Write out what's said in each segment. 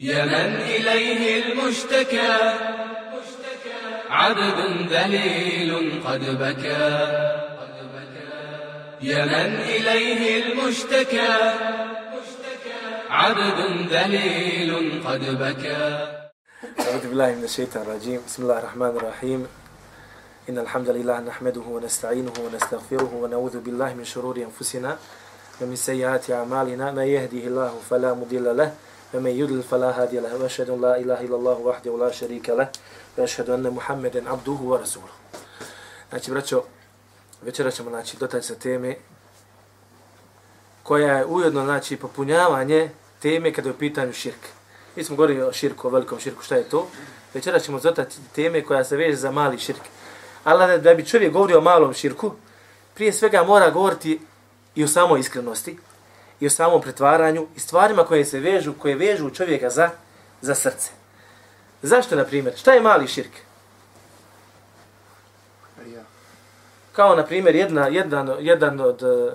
يا من إليه المشتكى. عبد ذليل قد بكى. يا من إليه المشتكى. عبد ذليل قد بكى. أعوذ بالله من الشيطان الرجيم. بسم الله الرحمن الرحيم. إن الحمد لله نحمده ونستعينه ونستغفره ونعوذ بالله من شرور أنفسنا ومن سيئات أعمالنا. ما يهده الله فلا مضل له ومن يدل فلا هادي له واشهد ان لا اله الا الله وحده لا شريك له واشهد ان محمدا عبده ورسوله. Znači braćo večeras ćemo znači dotaći se teme koja je ujedno znači popunjavanje teme kada je u pitanju širk. Mi smo govorili o širku o velikom širku šta je to? Večeras ćemo dotaći teme koja se veže za mali širk. Ali da bi čovjek govorio o malom širku prije svega mora govoriti i o samoj iskrenosti i o samom pretvaranju, i stvarima koje se vežu, koje vežu čovjeka za, za srce. Zašto, na primjer? Šta je mali širk? Kao, na primjer, jedna, jedan, jedan od, uh,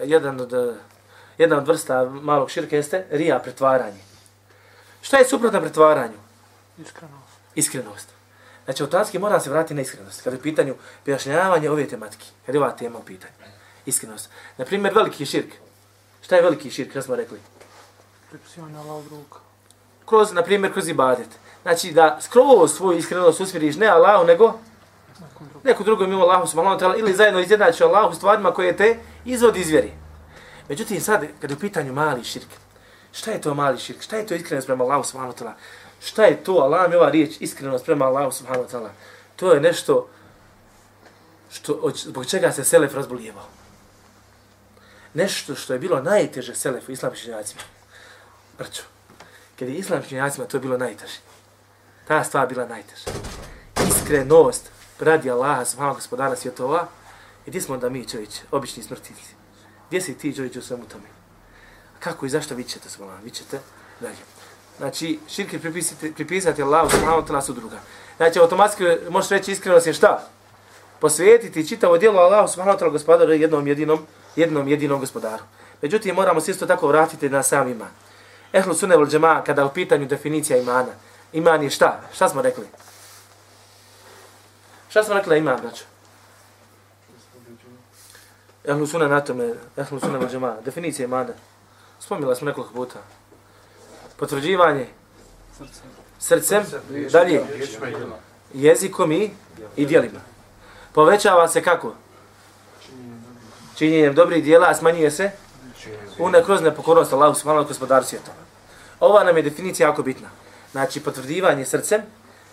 jedan od, uh, jedna od vrsta malog širka jeste rija, pretvaranje. Šta je suprotno pretvaranju? Iskrenost. Iskrenost. Znači, automatski moram se vratiti na iskrenost. Kada je u pitanju pojašnjavanje ove tematike. Kada je ova tema u pitanju. Iskrenost. Na primjer, veliki širk. Šta je veliki širk, kada smo rekli? Pripisivanje Allah druga. Kroz, na primjer, kroz ibadet. Znači, da skrovo svoju iskrenost usmiriš ne Allahu, nego neko drugo mimo Allahu subhanahu wa ta'ala ili zajedno izjednači Allahu stvarima koje te izvodi iz vjeri. Međutim, sad, kada je u pitanju mali širk, šta je to mali širk? Šta je to iskrenost prema Allahu subhanahu wa ta'ala? Šta je to, Allah mi ova riječ, iskrenost prema Allahu subhanahu wa ta'ala? To je nešto što, od- zbog čega se Selef razbolijevao. Nešto što je bilo najteže Selefu, islamskim učenjacima. Braćo, kad je islamskim učenjacima to bilo najteže. Ta stvar bila najteža. Iskrenost radi Allaha, subhanahu gospodara svjetova, i gdje smo onda mi, čovječ, obični smrtnici? Gdje si ti, čovječ, u svemu tome? Kako i zašto vi ćete, subhanahu, vi ćete dalje. Znači, širke pripisati, pripisati Allahu, subhanahu wa ta'ala su druga. Znači, automatski možeš reći iskrenost je šta? Posvetiti čitavo djelo Allahu, subhanahu wa ta'ala, gospodaru, jednom jedinom, jednom jedinom gospodaru. Međutim, moramo se isto tako vratiti na sam iman. Ehlu sunne vol džema, kada u pitanju definicija imana, iman je šta? Šta smo rekli? Šta smo rekli da ima, braćo? Ehlu sunne na tome, ehlu sunne vol džema, definicija imana. Spomnila smo nekoliko puta. Potvrđivanje srcem, dalje, jezikom i, i dijelima. Povećava se kako? Činjenjem dobrih dijela, a smanjuje se una kroz nepokornost Allahu subhanahu wa gospodaru svjetova. Ova nam je definicija jako bitna. Znači, potvrđivanje srcem,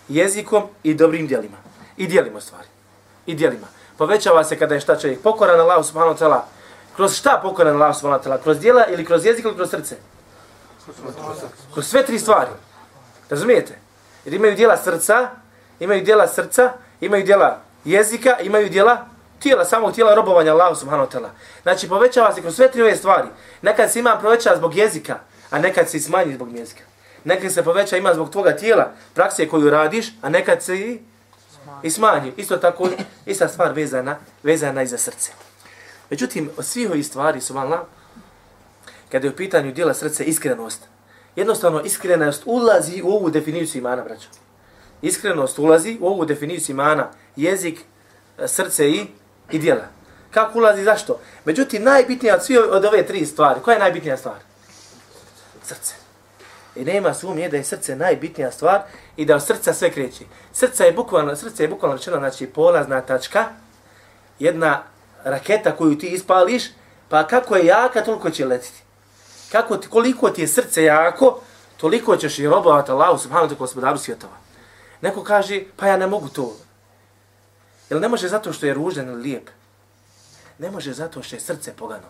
jezikom i dobrim dijelima. I dijelima stvari. I dijelima. Povećava se kada je šta čovjek pokoran Allahu subhanahu wa ta'ala. Kroz šta pokoran Allahu subhanahu wa ta'ala? Kroz dijela ili kroz jezik ili kroz srce? Kroz sve tri stvari. Razumijete? Jer imaju dijela srca, imaju dijela srca, imaju dijela jezika, imaju dijela tijela, samog tijela robovanja Allahu subhanahu wa ta'ala. Znači, povećava se kroz sve tri ove stvari. Nekad se ima poveća zbog jezika, a nekad se smanji zbog jezika. Nekad se poveća ima zbog tvoga tijela, prakse koju radiš, a nekad se i, i smanji. Isto tako, ista stvar vezana, vezana i za srce. Međutim, od svih ovih stvari subhanallah, kada je u pitanju dijela srce iskrenost, jednostavno iskrenost ulazi u ovu definiciju imana, braćo. Iskrenost ulazi u ovu definiciju imana, jezik, e, srce i, i dijela. Kako ulazi, zašto? Međutim, najbitnija od svih od ove tri stvari, koja je najbitnija stvar? Srce. I nema sumnje da je srce najbitnija stvar i da od srca sve kreće. Srce je bukvalno, srce je bukvalno rečeno, znači polazna tačka, jedna raketa koju ti ispališ, pa kako je jaka, toliko će letiti. Kako ti, koliko ti je srce jako, toliko ćeš i robovati Allahu subhanahu wa ta'ala gospodaru svjetova. Neko kaže, pa ja ne mogu to. Jel ne može zato što je ružan ili lijep? Ne može zato što je srce pogano.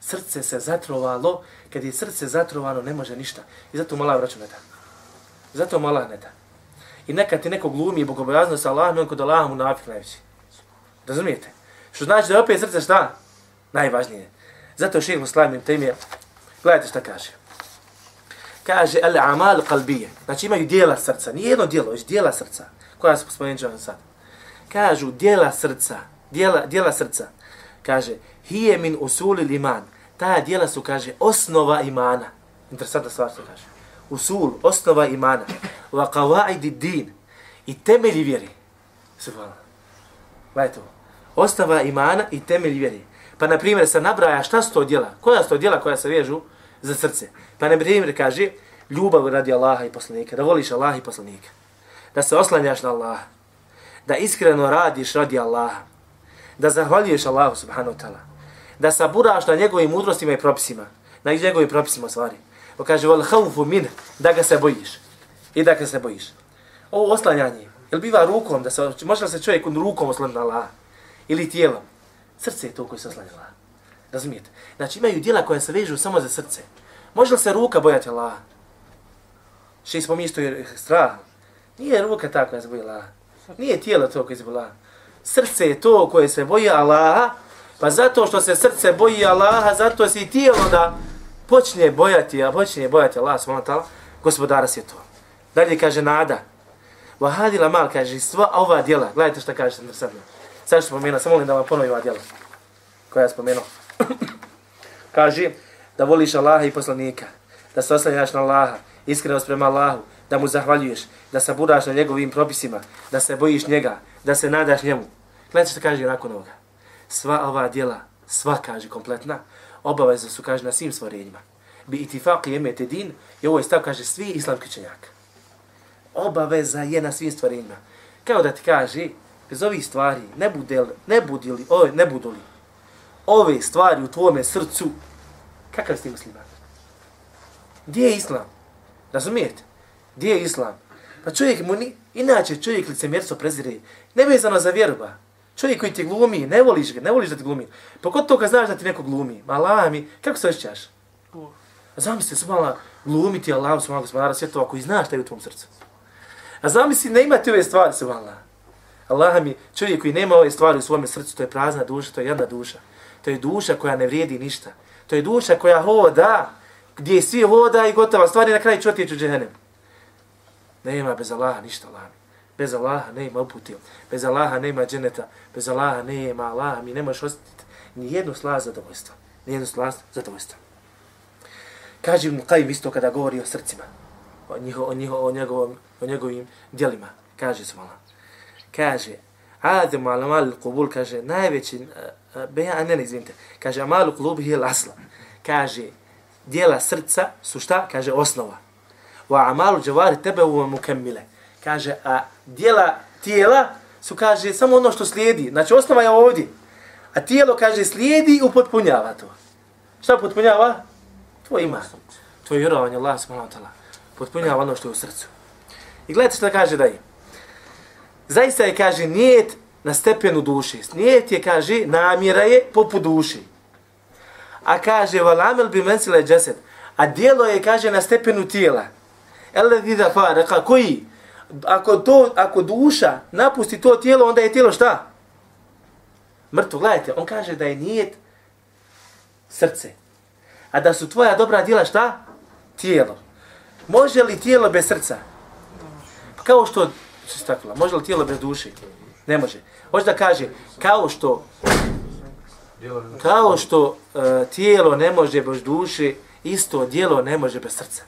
Srce se zatrovalo, kad je srce zatrovano, ne može ništa. I zato mala vraću ne da. Zato mala ne da. I nekad ti neko glumi bogobojazno sa Allahom i on kod Allaha mu nafik najveći. Razumijete? Što znači da je opet srce šta? Najvažnije. Zato šehr Muslim im temije, gledajte šta kaže. Kaže, al amal kalbije. Znači imaju dijela srca. Nije jedno dijelo, već dijela srca. Koja se spomenuću sad. Kažu, dijela srca. Dijela, dijela srca. Kaže, hije min usuli iman. Ta dijela su, kaže, osnova imana. Interesantna stvar se kaže. usul, osnova imana, wa qawaidi din, i temelji vjeri. Subhanallah. Gledajte ovo. Osnova imana i temelji vjeri. Pa, na primjer, se nabraja šta su to djela? Koja su to djela koja se vežu za srce? Pa, na primjer, kaže, ljubav radi Allaha i poslanika, da voliš Allaha i poslanika, da se oslanjaš na Allaha, da iskreno radiš radi Allaha, da zahvaljuješ Allahu subhanahu wa ta'ala, da saburaš na njegovim mudrostima i propisima, na njegovim propisima stvari. Pa kaže, vol haufu min, da ga se bojiš. I da ga se bojiš. Ovo oslanjanje, jel biva rukom, da se, može li se čovjek rukom oslanjati na Allaha? Ili tijelom? Srce je to koje se oslanja na Allaha. Razumijete? Znači imaju dijela koja se vežu samo za srce. Može li se ruka bojati Allaha? Še smo mi isto strah. Nije ruka ta koja se boji Allaha. Nije tijelo to koje se boji Allaha. Srce je to koje se boji Allaha, pa zato što se srce boji Allaha, zato se i tijelo da počne bojati, a počne bojati Allah, subhanahu ta'ala, gospodara se to. Dalje kaže nada. Vahadila mal, kaže, sva ova djela, gledajte šta kaže sad. Sad što spomenuo, samo molim da vam ponovim ova djela koja je spomenuo. kaže, da voliš Allaha i poslanika, da se oslanjaš na Allaha, iskrenost prema Allahu, da mu zahvaljuješ, da saburaš na njegovim propisima, da se bojiš njega, da se nadaš njemu. Gledajte što kaže nakon ovoga. Sva ova djela, sva kaže kompletna, obaveza su kaže na svim stvorenjima. Bi itifaqi i emete din, i ovo je stav kaže svi islamski čenjaka. Obaveza je na svim stvorenjima. Kao da ti kaže, bez ovih stvari, ne, bude li, ne budi li, ove, ne budu li ove stvari u tvome srcu, kakav si ti musliman? Gdje je islam? Razumijete? Gdje je islam? Pa čovjek mu ni, inače čovjek licemjerstvo prezire, nevezano za vjeru ba. Čovjek koji ti glumi, ne voliš ga, ne voliš da ti glumi. Pa kod toga znaš da ti neko glumi? Ma mi, kako se osjećaš? A zamisli, subhanallah, glumi ti Allah, subhanallah, gospodara svjetova, koji znaš šta je u tvom srcu. A zamisli, ne imati ove stvari, subhanallah. Allah mi, čovjek koji nema ove stvari u svom srcu, to je prazna duša, to je jedna duša. To je duša koja ne vrijedi ništa. To je duša koja hoda, gdje svi hoda i gotova stvari na kraju čotjeću džehennem. Nema bez Allaha ništa, Allah. Bez Allaha nema ima. Bez Allaha nema dženeta. Bez Allaha nema Allaha. Mi ne možeš osjetiti ni jednu slaz zadovoljstva. Ni jednu slaz zadovoljstva. Kaže mu Qajim isto kada govori o srcima. O, njiho, o, njiho, o, njegovom, o njegovim dijelima. Kaže se mala. Kaže, Adem al mal kubul, kaže, najveći, eh, eh, beja, a ne, ne, izvinite, kaže, amalu klub je lasla. Kaže, dijela srca su šta? Kaže, osnova. Wa amalu džavari tebe u mukemmile. Kaže, a dijela tijela su, kaže, samo ono što slijedi. Znači, osnova je ovdje. A tijelo, kaže, slijedi i upotpunjava to. Šta upotpunjava? Tvoj ima. Tvoj vjerovanje Allah subhanahu wa ta'ala. Potpunjava ono što je u srcu. I gledajte što kaže da je. Zaista je, kaže, nijet na stepenu duše. Nijet je, kaže, namjera je poput duši. A kaže, valamel bi mensile džeset. A dijelo je, kaže, na stepenu tijela. Ele da fa, reka, koji? Ako, to, ako duša napusti to tijelo, onda je tijelo šta? Mrtvo, gledajte, on kaže da je nijet srce. A da su tvoja dobra djela šta? Tijelo. Može li tijelo bez srca? Pa kao što se stakla, može li tijelo bez duše? Ne može. Može da kaže, kao što kao što uh, tijelo ne može bez duše, isto djelo ne može bez srca.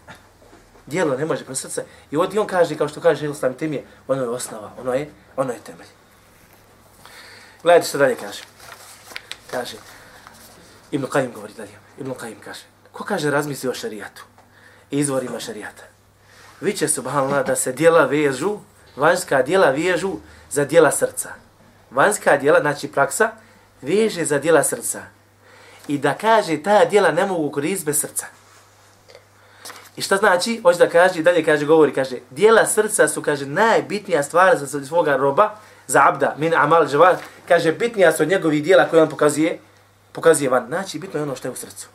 Dijelo ne može kroz srca. I ovdje on kaže, kao što kaže Ilstam Timije, ono je osnova, ono je, ono je temelj. Gledajte što dalje kaže. Kaže, Ibn Qajim govori dalje. Ibn Qajim kaže, ko kaže razmisli o šarijatu? Izvorima šarijata. Vi će, subhanallah, da se dijela vežu, vanjska dijela vežu za dijela srca. Vanjska dijela, znači praksa, veže za dijela srca. I da kaže, ta dijela ne mogu koristiti bez srca. I šta znači? Hoće da kaže, i dalje kaže, govori, kaže, dijela srca su, kaže, najbitnija stvar za svoga roba, za abda, min amal džavar, kaže, bitnija su od njegovih dijela koje on pokazuje, pokazuje van. Znači, bitno je ono što je u srcu.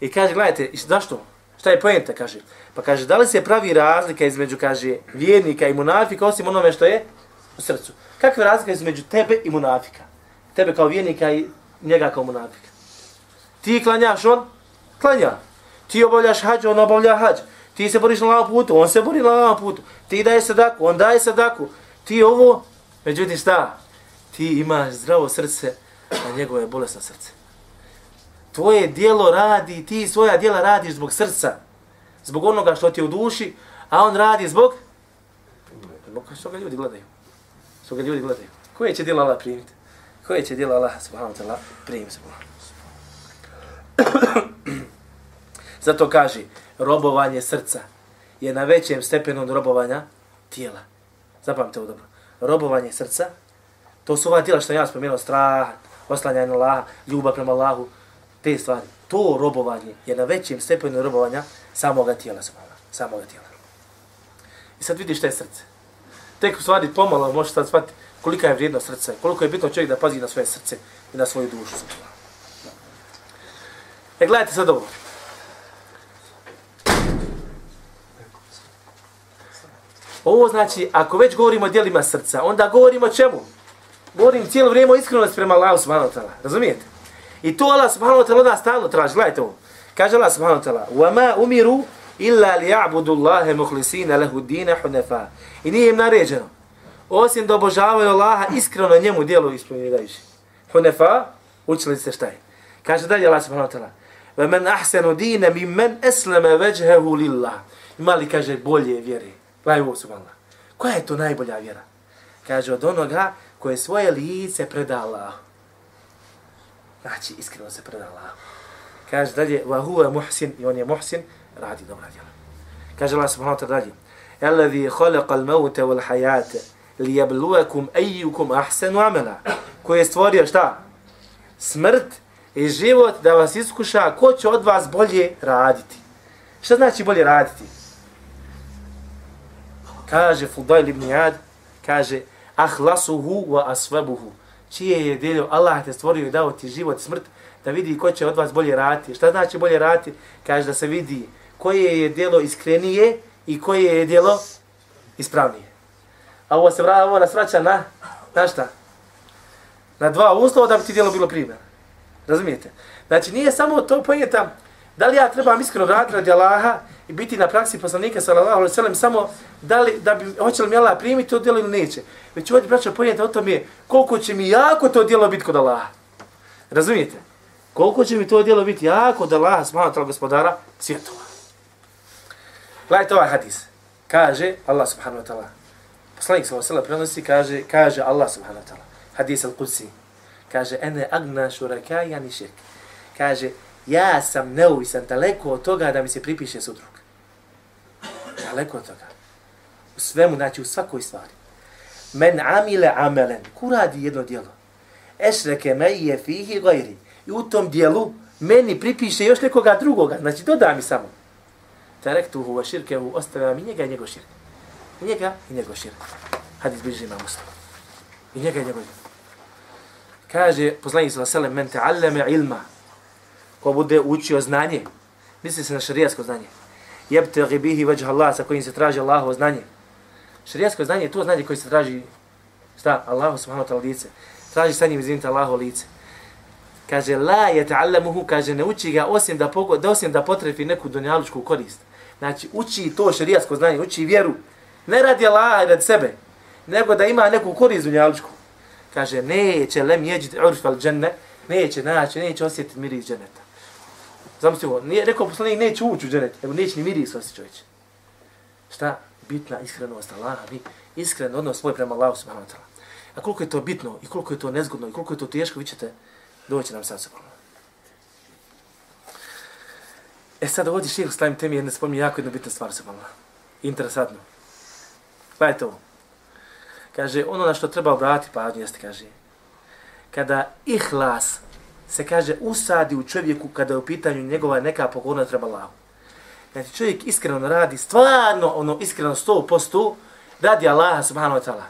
I kaže, gledajte, zašto? Šta je pojenta, kaže? Pa kaže, da li se pravi razlika između, kaže, vjernika i munafika, osim onome što je u srcu? Kakva je razlika između tebe i munafika? Tebe kao vjernika i njega kao munafika. Ti klanjaš, on klanja. Ti obavljaš hađ, on obavlja hađ. Ti se boriš na lavom putu, on se bori na lavom putu. Ti daje sadaku, on daje sadaku. Ti ovo, međutim šta? Ti imaš zdravo srce, a njegovo je bolesno srce. Tvoje dijelo radi, ti svoja dijela radiš zbog srca. zbog onoga što ti je u duši, a on radi zbog zbog što ga ljudi gledaju. Što ga ljudi gledaju. Koje će djela Allah primiti? Koje će djela Allah subhanahu wa ta'ala primiti? Zato kaže, robovanje srca je na većem stepenu od robovanja tijela. Zapamte ovo dobro. Robovanje srca, to su ova tijela što ja spomenuo, strah, oslanjanje na Allaha, ljubav prema Allahu, te stvari. To robovanje je na većem stepenu robovanja samoga tijela, samoga tijela. I sad vidiš šta je srce. Tek u stvari pomalo možeš sad shvatiti kolika je vrijednost srca, koliko je bitno čovjek da pazi na svoje srce i na svoju dušu. E, gledajte sad ovo. Ovo znači, ako već govorimo o dijelima srca, onda govorimo o čemu? Govorim cijelo vrijeme o iskrenosti prema Allahu subhanahu wa ta'ala. Razumijete? I to Allah subhanahu wa ta'ala od nas stalno traži. Gledajte ovo. Kaže Allah subhanahu wa ta'ala, وَمَا أُمِرُوا إِلَّا لِيَعْبُدُ اللَّهَ مُخْلِسِينَ لَهُ دِينَ حُنَفَا I nije im naređeno. Osim da obožavaju Allaha iskreno njemu dijelu ispunjivajući. Hunefa, učili ste šta je. Kaže dalje Allah subhanahu wa ta'ala, وَمَنْ أَحْسَنُ دِينَ مِمَنْ أَسْلَمَ وَجْهَهُ لِلَّهِ Imali, kaže, bolje vjere La ilaha subhanallah. Koja je to najbolja vjera? Kaže od onoga koje svoje lice predala. Znači, iskreno se predala. Kaže dalje, wa huwa muhsin, i on je muhsin, radi dobra djela. Kaže Allah subhanahu wa ta'ala dalje, Elevi holeqal mevte wal hajate, li ayyukum ejukum ahsenu amela, koji je stvorio šta? Smrt i život da vas iskuša, ko će od vas bolje raditi. Šta znači bolje raditi? Kaže Fudail ibn Jad, kaže ahlasuhu wa asvabuhu. Čije je djelo Allah te stvorio i dao ti život, smrt, da vidi ko će od vas bolje raditi. Šta znači bolje raditi? Kaže da se vidi koje je djelo iskrenije i koje je djelo ispravnije. A ovo se vrata, ovo nas vraća na, na šta? Na dva uslova da bi ti djelo bilo primjer. Razumijete? Znači nije samo to pojeta da li ja trebam iskreno raditi radi Allaha i biti na praksi poslanika sallallahu alejhi ve sellem samo da li da bi hoće li mi Allah primiti to djelo ili neće. Već ovdje braća pojenta o tome koliko će mi jako to djelo biti kod Allaha. Razumijete? Koliko će mi to djelo biti jako da Allah smatra wa gospodara svjetova. Gledajte ovaj hadis. Kaže Allah subhanahu wa ta'ala. Poslanik sallallahu alejhi ve prenosi kaže kaže Allah subhanahu wa ta'ala. Hadis al-Qudsi. Kaže ene agna shuraka yani shirk. Kaže ja sam neuvisan daleko od toga da mi se pripiše sudrug. Daleko od toga. U svemu, znači u svakoj stvari. Men amile amelen. Ko radi jedno dijelo? Ešreke me je fihi gajri. I u tom dijelu meni pripiše još nekoga drugoga. Znači doda mi samo. Terektuhu wa širkehu ostavila mi njega i njegov širk. Njega i njegov širk. Hadis bliži ima muslim. I njega i njegov širk. Kaže poslanik sa alejhi men te men ilma ko bude učio znanje, misli se na šarijasko znanje, jebte bihi vajh Allah, sa kojim se traži Allahovo znanje. Šarijasko znanje je to znanje koje se traži, šta, Allahu subhanahu wa ta'ala lice. Traži sa njim, izvinite, Allahovo lice. Kaže, la je ta'allamuhu, kaže, ne uči ga osim da, pogo, da, osim da potrefi neku dunjalučku korist. Znači, uči to šarijasko znanje, uči vjeru. Ne radi Allaha i radi sebe, nego da ima neku korist dunjalučku. Kaže, neće lem jeđit urfal dženne, neće naći, neće osjetiti miris dženeta. Zamisli ovo, nije rekao poslanik neće ući u dženet, nego neće ni miris osjeći čovječ. Šta? Bitna iskrenost Allaha, mi iskren odnos svoj prema Allahu subhanahu wa ta'ala. A koliko je to bitno i koliko je to nezgodno i koliko je to teško, vi ćete doći nam sad sobom. E sad ovdje ših stavim temi jedne spominje jako jednu bitnu stvar sobom. Interesantno. Gledajte ovo. Kaže, ono na što treba obratiti pažnju jeste, kaže, kada ihlas se kaže usadi u čovjeku kada je u pitanju njegova neka pokorna treba Allahu. Znači čovjek iskreno radi, stvarno ono iskreno 100% radi Allaha subhanahu wa ta'ala.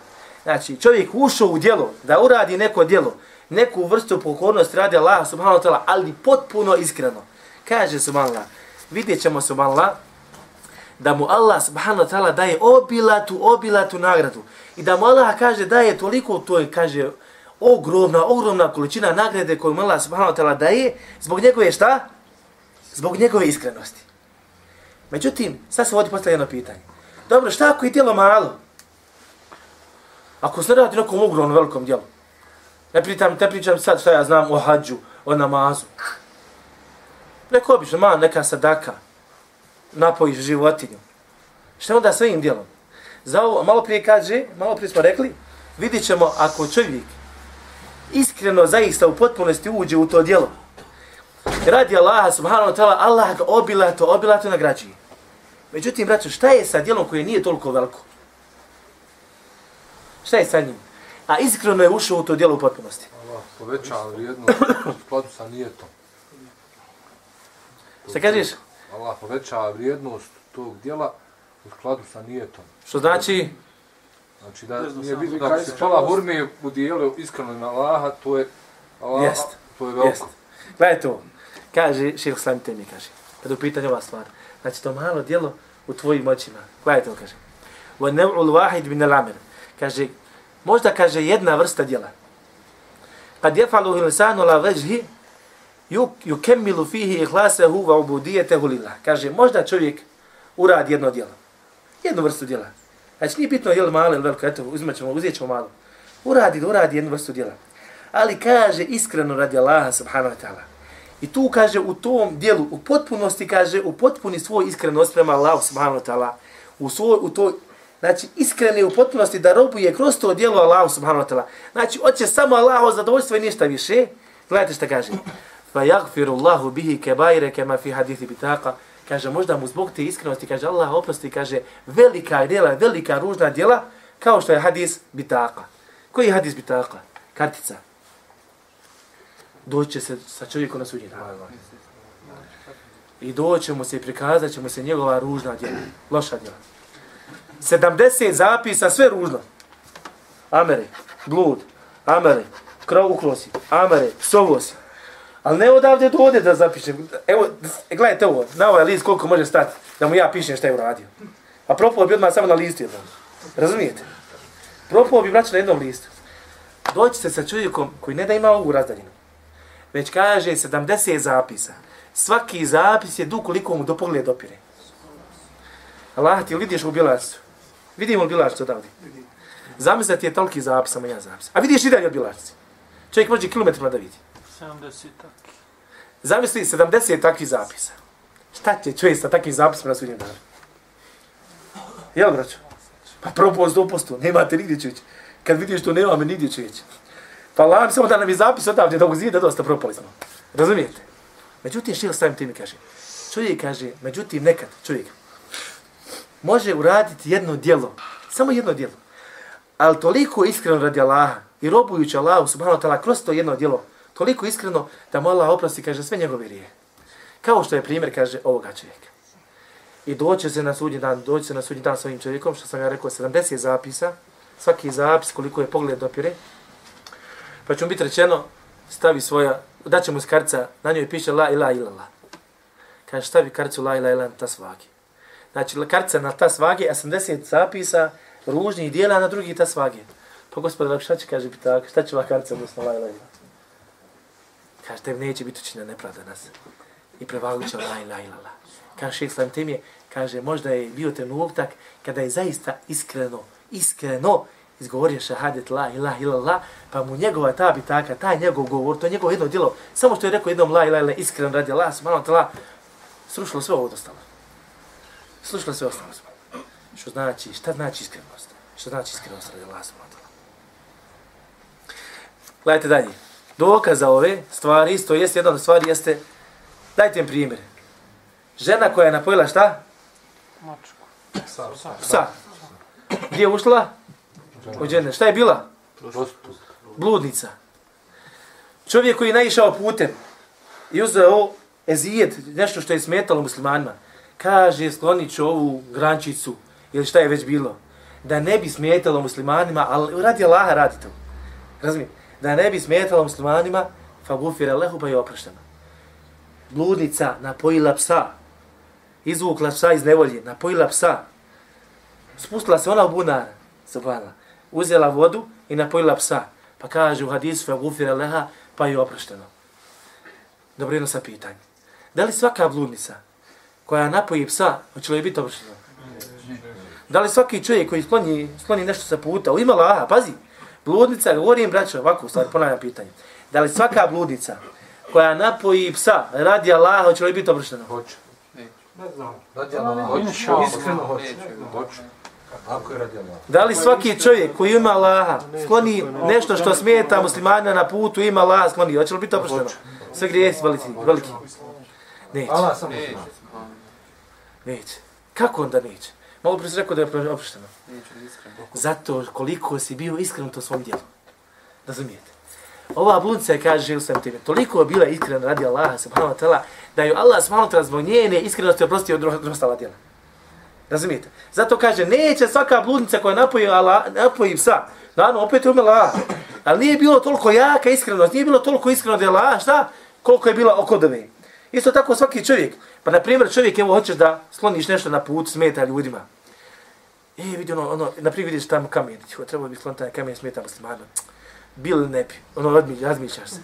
Znači čovjek ušao u djelo da uradi neko djelo, neku vrstu pokornosti radi Allaha subhanahu wa ta'ala, ali potpuno iskreno. Kaže subhanallah, vidjet ćemo subhanallah, da mu Allah subhanahu wa ta'ala daje obilatu, obilatu nagradu. I da mu Allah kaže daje toliko, to je, kaže, ogromna, ogromna količina nagrade koju Allah subhanahu wa ta'ala daje, zbog njegove šta? Zbog njegove iskrenosti. Međutim, sad se vodi postavljeno jedno pitanje. Dobro, šta ako je djelo malo? Ako se radi nekom ogromnom velikom djelu, ne pritam, te pričam sad šta ja znam o hađu, o namazu. Neko obično, malo neka sadaka, napojiš životinju. Šta onda svojim djelom? Za ovo, malo prije kaže, malo prije smo rekli, vidit ćemo ako čovjek iskreno zaista u potpunosti uđe u to djelo, radi Allaha subhanahu wa ta'ala, Allah ga obilato, obilato nagrađuje. Međutim, braćo, šta je sa djelom koje nije toliko veliko? Šta je sa njim? A iskreno je ušao u to djelo u potpunosti. Allah povećava vrijednost u skladu sa nijetom. Šta kažeš? Allah povećava vrijednost tog djela u skladu sa nijetom. Što znači? Znači da nije bitno da ako se pola hurme u dijelu iskreno na Allaha, to je Allah, Jest. to je veliko. Jest. Gledajte ovo. Kaže, šehr Slam temi, kaže. Kad je u pitanju ova stvar. Znači, to malo djelo u tvojim očima. Gledajte ovo, kaže. Wa nev'ul wahid min al-amr. Kaže, možda kaže jedna vrsta djela. Kad jefalu hilsanu la veđhi, yukemmilu fihi ihlasahu wa ubudiyetehu lillah. Kaže, možda čovjek uradi jedno djelo. Jednu vrstu djela. Znači, nije bitno je li malo ili veliko, eto, uzmat ćemo, uzijet ćemo malo. Uradi, da uradi jednu vrstu djela. Ali kaže iskreno radi Allaha subhanahu wa ta'ala. I tu kaže u tom dijelu, u potpunosti kaže, u potpuni svoj iskrenost prema Allahu subhanahu wa ta'ala. U svoj, u toj, znači iskreni u potpunosti da robuje kroz to dijelo Allahu subhanahu wa ta'ala. Znači, hoće samo Allahu zadovoljstvo i ništa više. Gledajte šta kaže. Fa yagfiru Allahu bihi kebaire kema fi hadithi bitaka. Kaže, možda mu zbog te iskrenosti, kaže, Allah oprosti, kaže, velika djela, velika ružna djela, kao što je hadis bitaka. Koji je hadis bitaka? Kartica. Doći će se sa čovjekom na sudnji dan. I doći mu se i prikazat će mu se njegova ružna djela, loša djela. 70 zapisa, sve ružno. Amere, blud, amere, krov ukrosi, amere, psovosi. Ali ne odavde do ovdje da zapišem. Evo, gledajte ovo, na ovaj list koliko može stati, da mu ja pišem šta je uradio. A propao bi odmah samo na listu jednom. Razumijete? Propao bi vraćao na jednom listu. Doći se sa čovjekom koji ne da ima ovu razdaljinu, već kaže 70 zapisa. Svaki zapis je dug koliko mu do pogleda dopire. Allah ti vidiš u bilašcu. Vidimo li bilašcu odavde? Zamisli ti je toliki zapis, samo ja zapis. A vidiš i dalje od bilašci. Čovjek može kilometrima da vidi. 70 takvi. Zamisli 70 takvih zapisa. Šta će čovjek sa takvim zapisima na sudnjem danu? Jel, braćo? Pa propost, 100%, nemate nigdje čovječ. Kad vidiš to, nema me nigdje čovječ. Pa lan, samo da nam je zapis odavde da zida, dosta propali smo. Razumijete? Međutim, šil sam tim kaže. Čovjek kaže, međutim, nekad, čovjek, može uraditi jedno djelo, samo jedno djelo, ali toliko iskreno radi Allaha i robujući Allahu subhanahu wa ta'ala kroz to jedno djelo, toliko iskreno da mu Allah oprosti, kaže, sve njegove rije. Kao što je primjer, kaže, ovoga čovjeka. I doće se na sudnji dan, doće se na sudnji dan s ovim čovjekom, što sam ja rekao, 70 zapisa, svaki zapis koliko je pogled dopire, pa će mu biti rečeno, stavi svoja, daće mu skarca, na njoj piše la ila ila la. Kaže, stavi karcu la ila ila na tas vagi. Znači, karca na tas vagi, 80 zapisa, ružnih dijela na drugi tas vagi. Pa gospodar, šta će, kaže, tako, šta će ova karca, odnosno la ila ila? Kaže, tebi neće biti učinjena nepravda nas. I prevalit će la ila ila la. Kaže, šeht Islam tem kaže, možda je bio trenutak kada je zaista iskreno, iskreno izgovorio šahadet la ilaha illallah, pa mu njegova ta bitaka, taj njegov govor, to je njegovo jedno djelo, samo što je rekao jednom la ilaha illallah, iskreno radi Allah, subhanahu wa srušilo sve ovo ostalo. Srušilo sve ostalo. Što znači, šta znači iskrenost? Što znači iskrenost radi Allah, subhanahu wa ta'ala? Gledajte dalje. Dokaz za ove stvari, isto jeste, jedna od stvari jeste, dajte im primjer. Žena koja je napojila šta? Mačku. Psa. Gdje je ušla? U džene. Šta je bila? Bludnica. Čovjek koji je naišao putem i uzeo ezijed, nešto što je smetalo muslimanima, kaže sklonit ću ovu grančicu ili šta je već bilo, da ne bi smetalo muslimanima, ali radi Allaha radi to. Razumije? Da ne bi smetalo muslimanima, fa gufira lehu pa je oprošteno. Bludnica napojila psa, izvukla psa iz nevolje, napojila psa, spustila se ona u bunar, subhanallah, uzela vodu i napojila psa. Pa kaže u hadisu, fa gufira leha, pa je oprošteno. Dobro, jedno sa pitanje. Da li svaka bludnica koja napoji psa, hoće li biti oprošteno? Da li svaki čovjek koji skloni, skloni nešto sa puta, u ima laha, pazi, bludnica, govorim braćo, ovako, stvari, ponavljam pitanje. Da li svaka bludnica koja napoji psa radi Allaha, hoće li biti oprošteno? Hoće. Ne znam. Radi Allah. Inša Iskreno hoće. Hoću. Ako je radi Allah. Da li svaki čovjek koji ima Allaha skloni nešto što smeta muslimana na putu ima Allaha skloni? Hoće li biti oprošteno? Sve grijesi veliki. veliki. Neće. Allah samo zna. Neće. Kako onda neće? Malo prije si rekao da je oprošteno. Zato koliko si bio iskren u to svom dijelu. Razumijete? Ova bludnica kaže žel sam tebe. Toliko je bila iskrena radi Allaha subhanahu wa ta'ala da ju Allah subhanahu wa ta'ala zbog njene iskrenosti oprostio od dro- ostala djela. Razumijete? Zato kaže, neće svaka bludnica koja napoji, Allah, napoji psa. Naravno, opet je umela Allah. Ali nije bilo toliko jaka iskrenost, nije bilo toliko iskreno da je Allah, šta? Koliko je bila oko dove. Isto tako svaki čovjek. Pa, na primjer, čovjek, evo, hoćeš da skloniš nešto na put, smeta ljudima. E, vidi ono, ono, na vidiš tamo kamen, Tjo, treba bi sklon taj kamen, smeta muslimana. Bil ili ne bi, ono, odmi, razmišljaš se.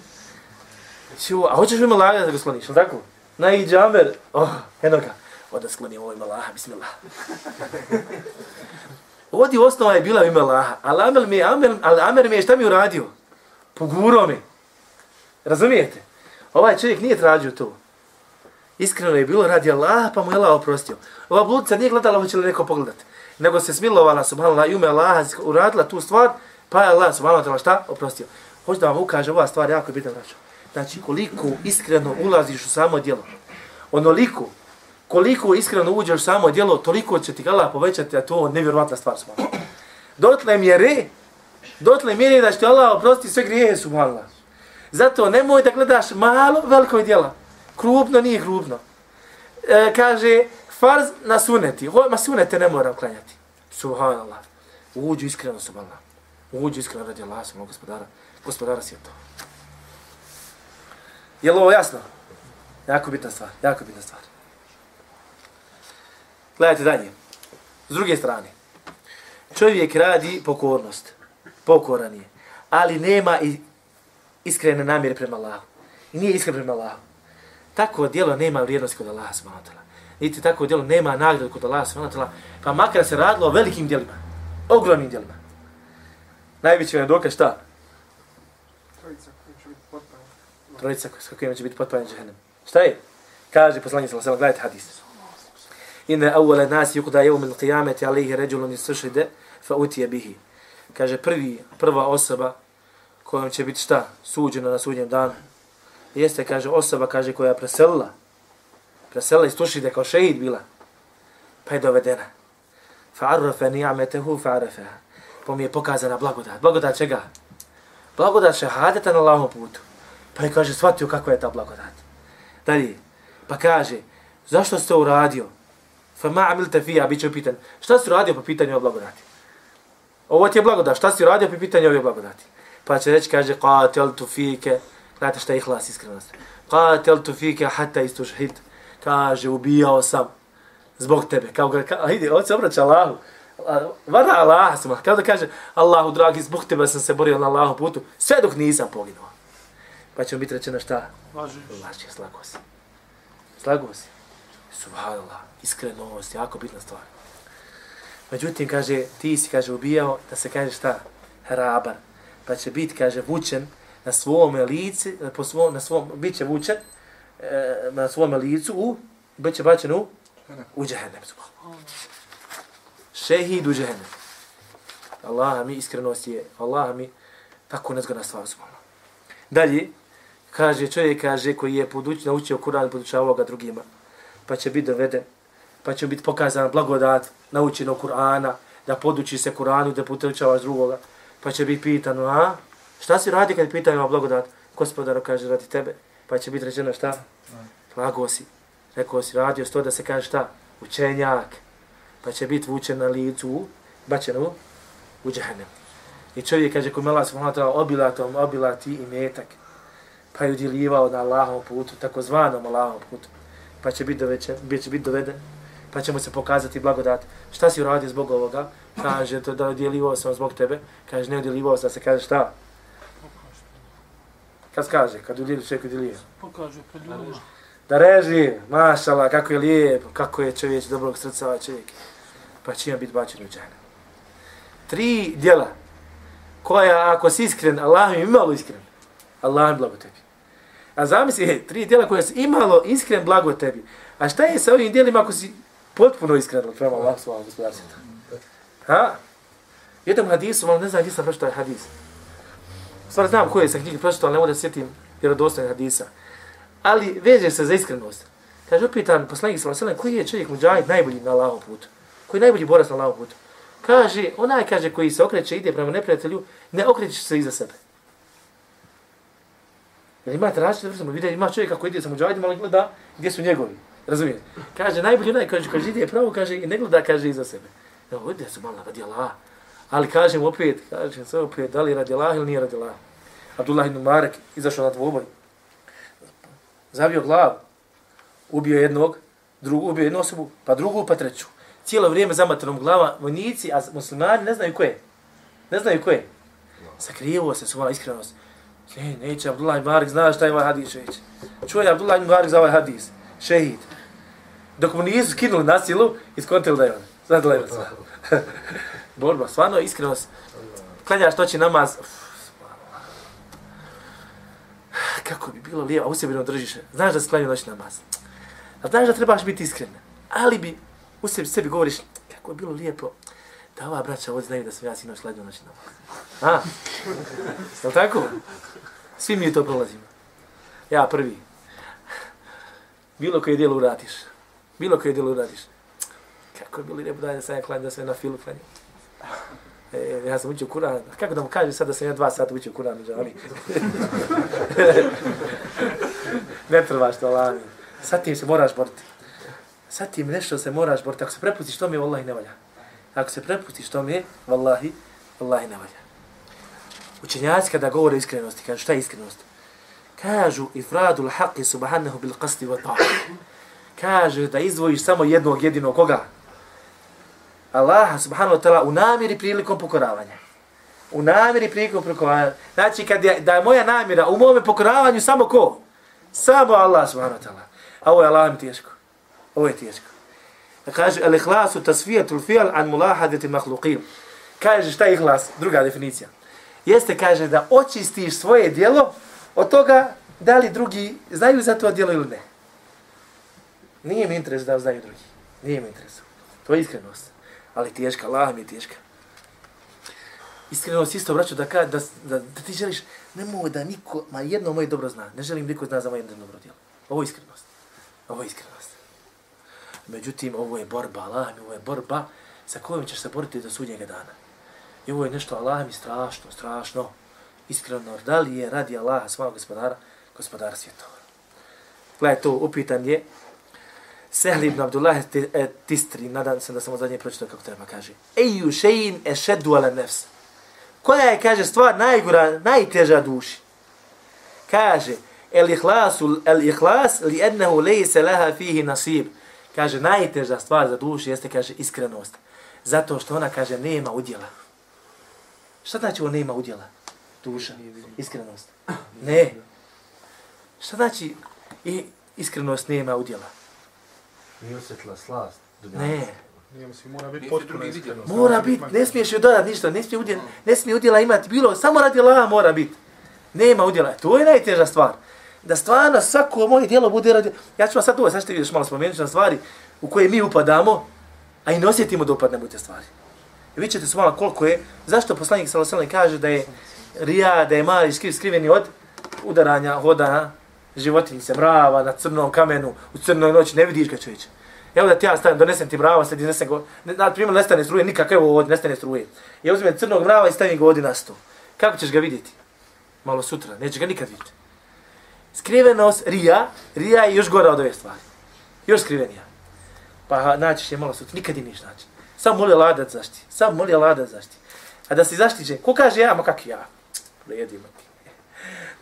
Tjo, a hoćeš u ime Allaha da ga skloniš, ili tako? Na i džamer, oh, eno ga, onda sklonim ovo ime Allaha, bismillah. Ovdje osnova je bila u ime ali Amer mi, je- Amer, ali Amer mi je šta mi uradio? Pogurao mi. Razumijete? Ovaj čovjek nije tražio to. Iskreno je bilo radi Allaha, pa mu je Allah oprostio. Ova bludica nije gledala hoće li neko pogledati nego se smilovala, subhanallah, i ume Allaha uradila tu stvar, pa je Allah, subhanallah, šta? Oprostio. Hoću da vam ukaže ova stvar, jako je bitna, braćo. Znači, koliko iskreno ulaziš u samo djelo, onoliko, koliko iskreno uđeš u samo djelo, toliko će ti Allah povećati, a to je nevjerovatna stvar, subhanallah. Dotle mjere, dotle mjere da će ti Allah oprosti sve grijehe, subhanallah. Zato nemoj da gledaš malo veliko djela. Krupno nije krupno. E, kaže, farz na suneti. Ho, ma sunete ne moram klanjati. Subhanallah. Uđu iskreno, subhanallah. Uđu iskreno radi Allah, subhanallah, gospodara. Gospodara si je to. Je li ovo jasno? Jako bitna stvar, jako bitna stvar. Gledajte dalje. S druge strane. Čovjek radi pokornost. Pokoran je. Ali nema i iskrene namjere prema Allahu. I nije iskren prema Allahu. Tako djelo nema vrijednosti kod Allaha subhanahu wa ta'ala. Niti tako djelo nema nagradu kod Allaha subhanahu wa. Pa makar se radilo o velikim djelima. Ogromnim djelima. Najveći vam je dokaz šta? Trojica s kojima će biti potpaljen džahennem. Šta je? Kaže poslanje sallallahu alejhi ve sellem, gledajte hadis. Inna awwala nas yuqda yawm al-qiyamati alayhi rajulun yastashhad fa utiya bihi. Kaže prvi prva osoba kojom će biti šta? Suđena na sudnjem danu. Jeste, kaže, osoba, kaže, koja je preselila. Preselila iz Tušide kao šehid bila. Pa je dovedena. Fa'arrafa ni'ametehu fa'arrafaha. Pa mi je pokazana blagodat. Blagodat čega? Blagodat šehadeta na Allahom putu. Pa je, kaže, shvatio kakva je ta blagodat. Dalje. Pa kaže, zašto ste uradio? Fa ma amilta fija, bit će upitan. Šta si uradio po pitanju o blagodati? Ovo ti je blagodat. Šta si uradio po pitanju ove blagodati? Pa će reći, kaže, qateltu fike. Znate šta je ihlas, iskrenost. Qateltu fike hatta istušhid. Kaže, ubijao sam zbog tebe. Kao ga, ka, ide, on se obraća Allahu. Vada Allah, sam, kao da kaže, Allahu dragi, zbog tebe sam se borio na Allahu putu, sve dok nisam poginuo. Pa će mu biti rečeno šta? Lažiš. Laži, slago si. Slago si. Subhanallah, iskrenost, jako bitna stvar. Međutim, kaže, ti si, kaže, ubijao, da se kaže šta? Hrabar. Pa će biti, kaže, vučen na svome lici, po svom, na svom, bit će vučen na svome licu u, bit će bačen u, u subhanallah. Šehid u džahennem. Allah mi iskrenost je, Allah mi tako nezgodna stvar. subhanallah. Dalje, kaže čovjek kaže koji je poduč, naučio Kur'an podučavao ga drugima, pa će biti doveden, pa će biti pokazan blagodat naučeno Kur'ana, da poduči se Kur'anu, da podučavaš drugoga, pa će biti pitano, a šta si radi kad pitaju o blagodat? Gospodar kaže radi tebe, pa će biti rečeno šta? Lago si. Rekao si radio sto da se kaže šta? Učenjak. Pa će biti vučen na licu, bačen u, u džahennem. I čovjek kaže ko Allah subhanahu ta'ala obilatom, obilati i metak pa je udjeljivao na Allahovom putu, takozvanom Allahovom putu, pa će biti doveden, bit će biti doveden, pa će mu se pokazati blagodat. Šta si uradio zbog ovoga? Kaže to da udjeljivao sam zbog tebe. Kaže ne udjeljivao sam, da se kaže šta? Kad kaže, kad udjeliš čovjek udjeljuje. Pokaže pred ljudima. Da reži, mašala, kako je lijep, kako je čovjek dobrog srca ovaj čovjek. Pa će ima biti bačen u džahnem. Tri djela koja ako si iskren, Allah im imalo iskren, Allah im blago tebi. A zamisli, tri djela koja su imalo iskren blago tebi, A šta je sa ovim dijelima ako si potpuno iskren prema Allah svojom gospodarstvu? Ha? Jednom hadisu, ali ne znam gdje sam pročitao hadis. Stvar znam koje sam knjige pročitao, ali ne mogu da sjetim vjerodostojne hadisa. Ali veže se za iskrenost. Kaže, upitan poslanik sallallahu alejhi koji je čovjek muđahid najbolji na Allahovom putu? Koji je najbolji borac na Allahovom putu? Kaže, onaj kaže koji se okreće ide prema neprijatelju, ne okreće se iza sebe. Jer imate različite vrste, vidite, ima čovjek koji ide sa muđahidima, ali gleda gdje su njegovi. Razumijete? Kaže, najbolji onaj kaže, kaže, ide pravo, kaže, i ne gleda, kaže, iza sebe. Evo, ide su malo radi Allah. Ali kažem opet, kažem sve opet, da li radi Allah ili nije radi Allah. Abdullah ibn Marek izašao na dvoboj. Zavio glavu. Ubio jednog, drugu, ubio jednu osobu, pa drugu, pa treću. Cijelo vrijeme zamatanom glava, vojnici, a muslimani ne znaju ko je. Ne znaju ko je. Sakrijevo se svoja iskrenost. Ne, neće Abdullah ibn Marek, zna šta je ovaj hadis već. Čuje Abdullah ibn Marek za ovaj hadis. Šehid. Dok mu nisu skinuli na silu, iskontili da je on. Znate li Borba, stvarno iskrenost. Klanjaš noći namaz. Uf, kako bi bilo lijevo, a u sebi ne držiš. Znaš da si klanio noći namaz. A znaš da trebaš biti iskren. Ali bi u sebi, sebi govoriš, kako je bilo lijepo da ova braća ovdje znaju da sam ja sinoć klanio noći namaz. A? Je li tako? Svi mi to prolazimo. Ja prvi. Bilo koje dijelo uradiš. Bilo koje dijelo uradiš. Kako je bilo lijepo da sam ja klanio, da sam ja na filu klanio. E, ja sam učio Kur'an. Kako da mu kažem sad da sam ja dva sata učio Kur'an, žali? ne trebaš to, Allah. Sad tim se moraš boriti. Sad tim nešto se moraš boriti. Ako se prepustiš to mi, vallahi ne valja. Ako se prepustiš to mi, vallahi, vallahi ne valja. Učenjaci kada govore iskrenosti, kažu šta je iskrenost? Kažu ifradul haqi subhanahu bil qasti wa ta'a. Kaže da izdvojiš samo jednog jedinog koga? Allaha subhanahu wa ta'ala u namjeri prilikom pokoravanja. U namjeri prilikom pokoravanja. Znači, kad je, da je moja namjera u mome pokoravanju samo ko? Samo Allah subhanahu wa ta'ala. A ovo je Allah mi teško. Ovo je teško. Da kaže, al ihlasu tasfijatul fijal an mulahadeti mahluqin. Kaže, šta je ihlas? Druga definicija. Jeste, kaže, da očistiš svoje dijelo od toga da li drugi znaju za to dijelo ili ne. Nije mi interes da znaju drugi. Nije mi interes. To je iskrenost ali teška, Allah mi je teška. Iskreno si isto vraću da, ka, da, da, da ti želiš, ne mogu da niko, ma jedno moje dobro zna, ne želim niko zna za moje dobro djelo. Ovo je iskrenost. Ovo je iskrenost. Međutim, ovo je borba, Allah mi, ovo je borba sa kojom ćeš se boriti do sudnjega dana. I ovo je nešto, Allah mi, strašno, strašno, iskreno, da li je radi Allaha svog gospodara, gospodara svjetova. Gledaj, to upitan je, Sehli ibn Abdullah e, Tistri, nadam se da sam od zadnje pročitao kako treba, kaže. Eju šein e ala nefs. Koja je, kaže, stvar najgora, najteža duši? Kaže, el ihlasu, el ihlas li ennehu lejse laha fihi nasib. Kaže, najteža stvar za duši jeste, kaže, iskrenost. Zato što ona, kaže, nema udjela. Šta znači ovo nema udjela? Duša, iskrenost. Ne. Šta znači i iskrenost nema udjela? Nije osjetila slast. Ne. Nije si mora biti potpuno iskreno. Mora biti, ne smiješ joj dodati ništa, ne smije, udjela, ne smije udjela imati bilo, samo radi Allaha mora biti. Nema udjela, to je najteža stvar. Da stvarno svako moje dijelo bude radi... Ja ću vam sad ovo, sad ćete vidiš malo spomenuti na stvari u koje mi upadamo, a i ne osjetimo da upadnemo u te stvari. I vi ćete se malo koliko je, zašto poslanik s.a.v. kaže da je rija, da je mali skriv, skriveni od udaranja, hoda, životinjice, mrava na crnom kamenu, u crnoj noći, ne vidiš ga čovječe. Evo da ti ja stavim, donesem ti mrava, sad iznesem go, na primjer, nestane struje, nikak, evo ovdje, nestane struje. Ja uzmem crnog mrava i stavim ga ovdje na sto. Kako ćeš ga vidjeti? Malo sutra, neće ga nikad vidjeti. Skrivenost, rija, rija je još gora od ove stvari. Još skrivenija. Pa naćiš je malo sutra, nikad i niš naći. Samo moli lada zašti, samo moli lada zašti. A da se zaštiđen, ko kaže ja, ma kak ja? Lejedimo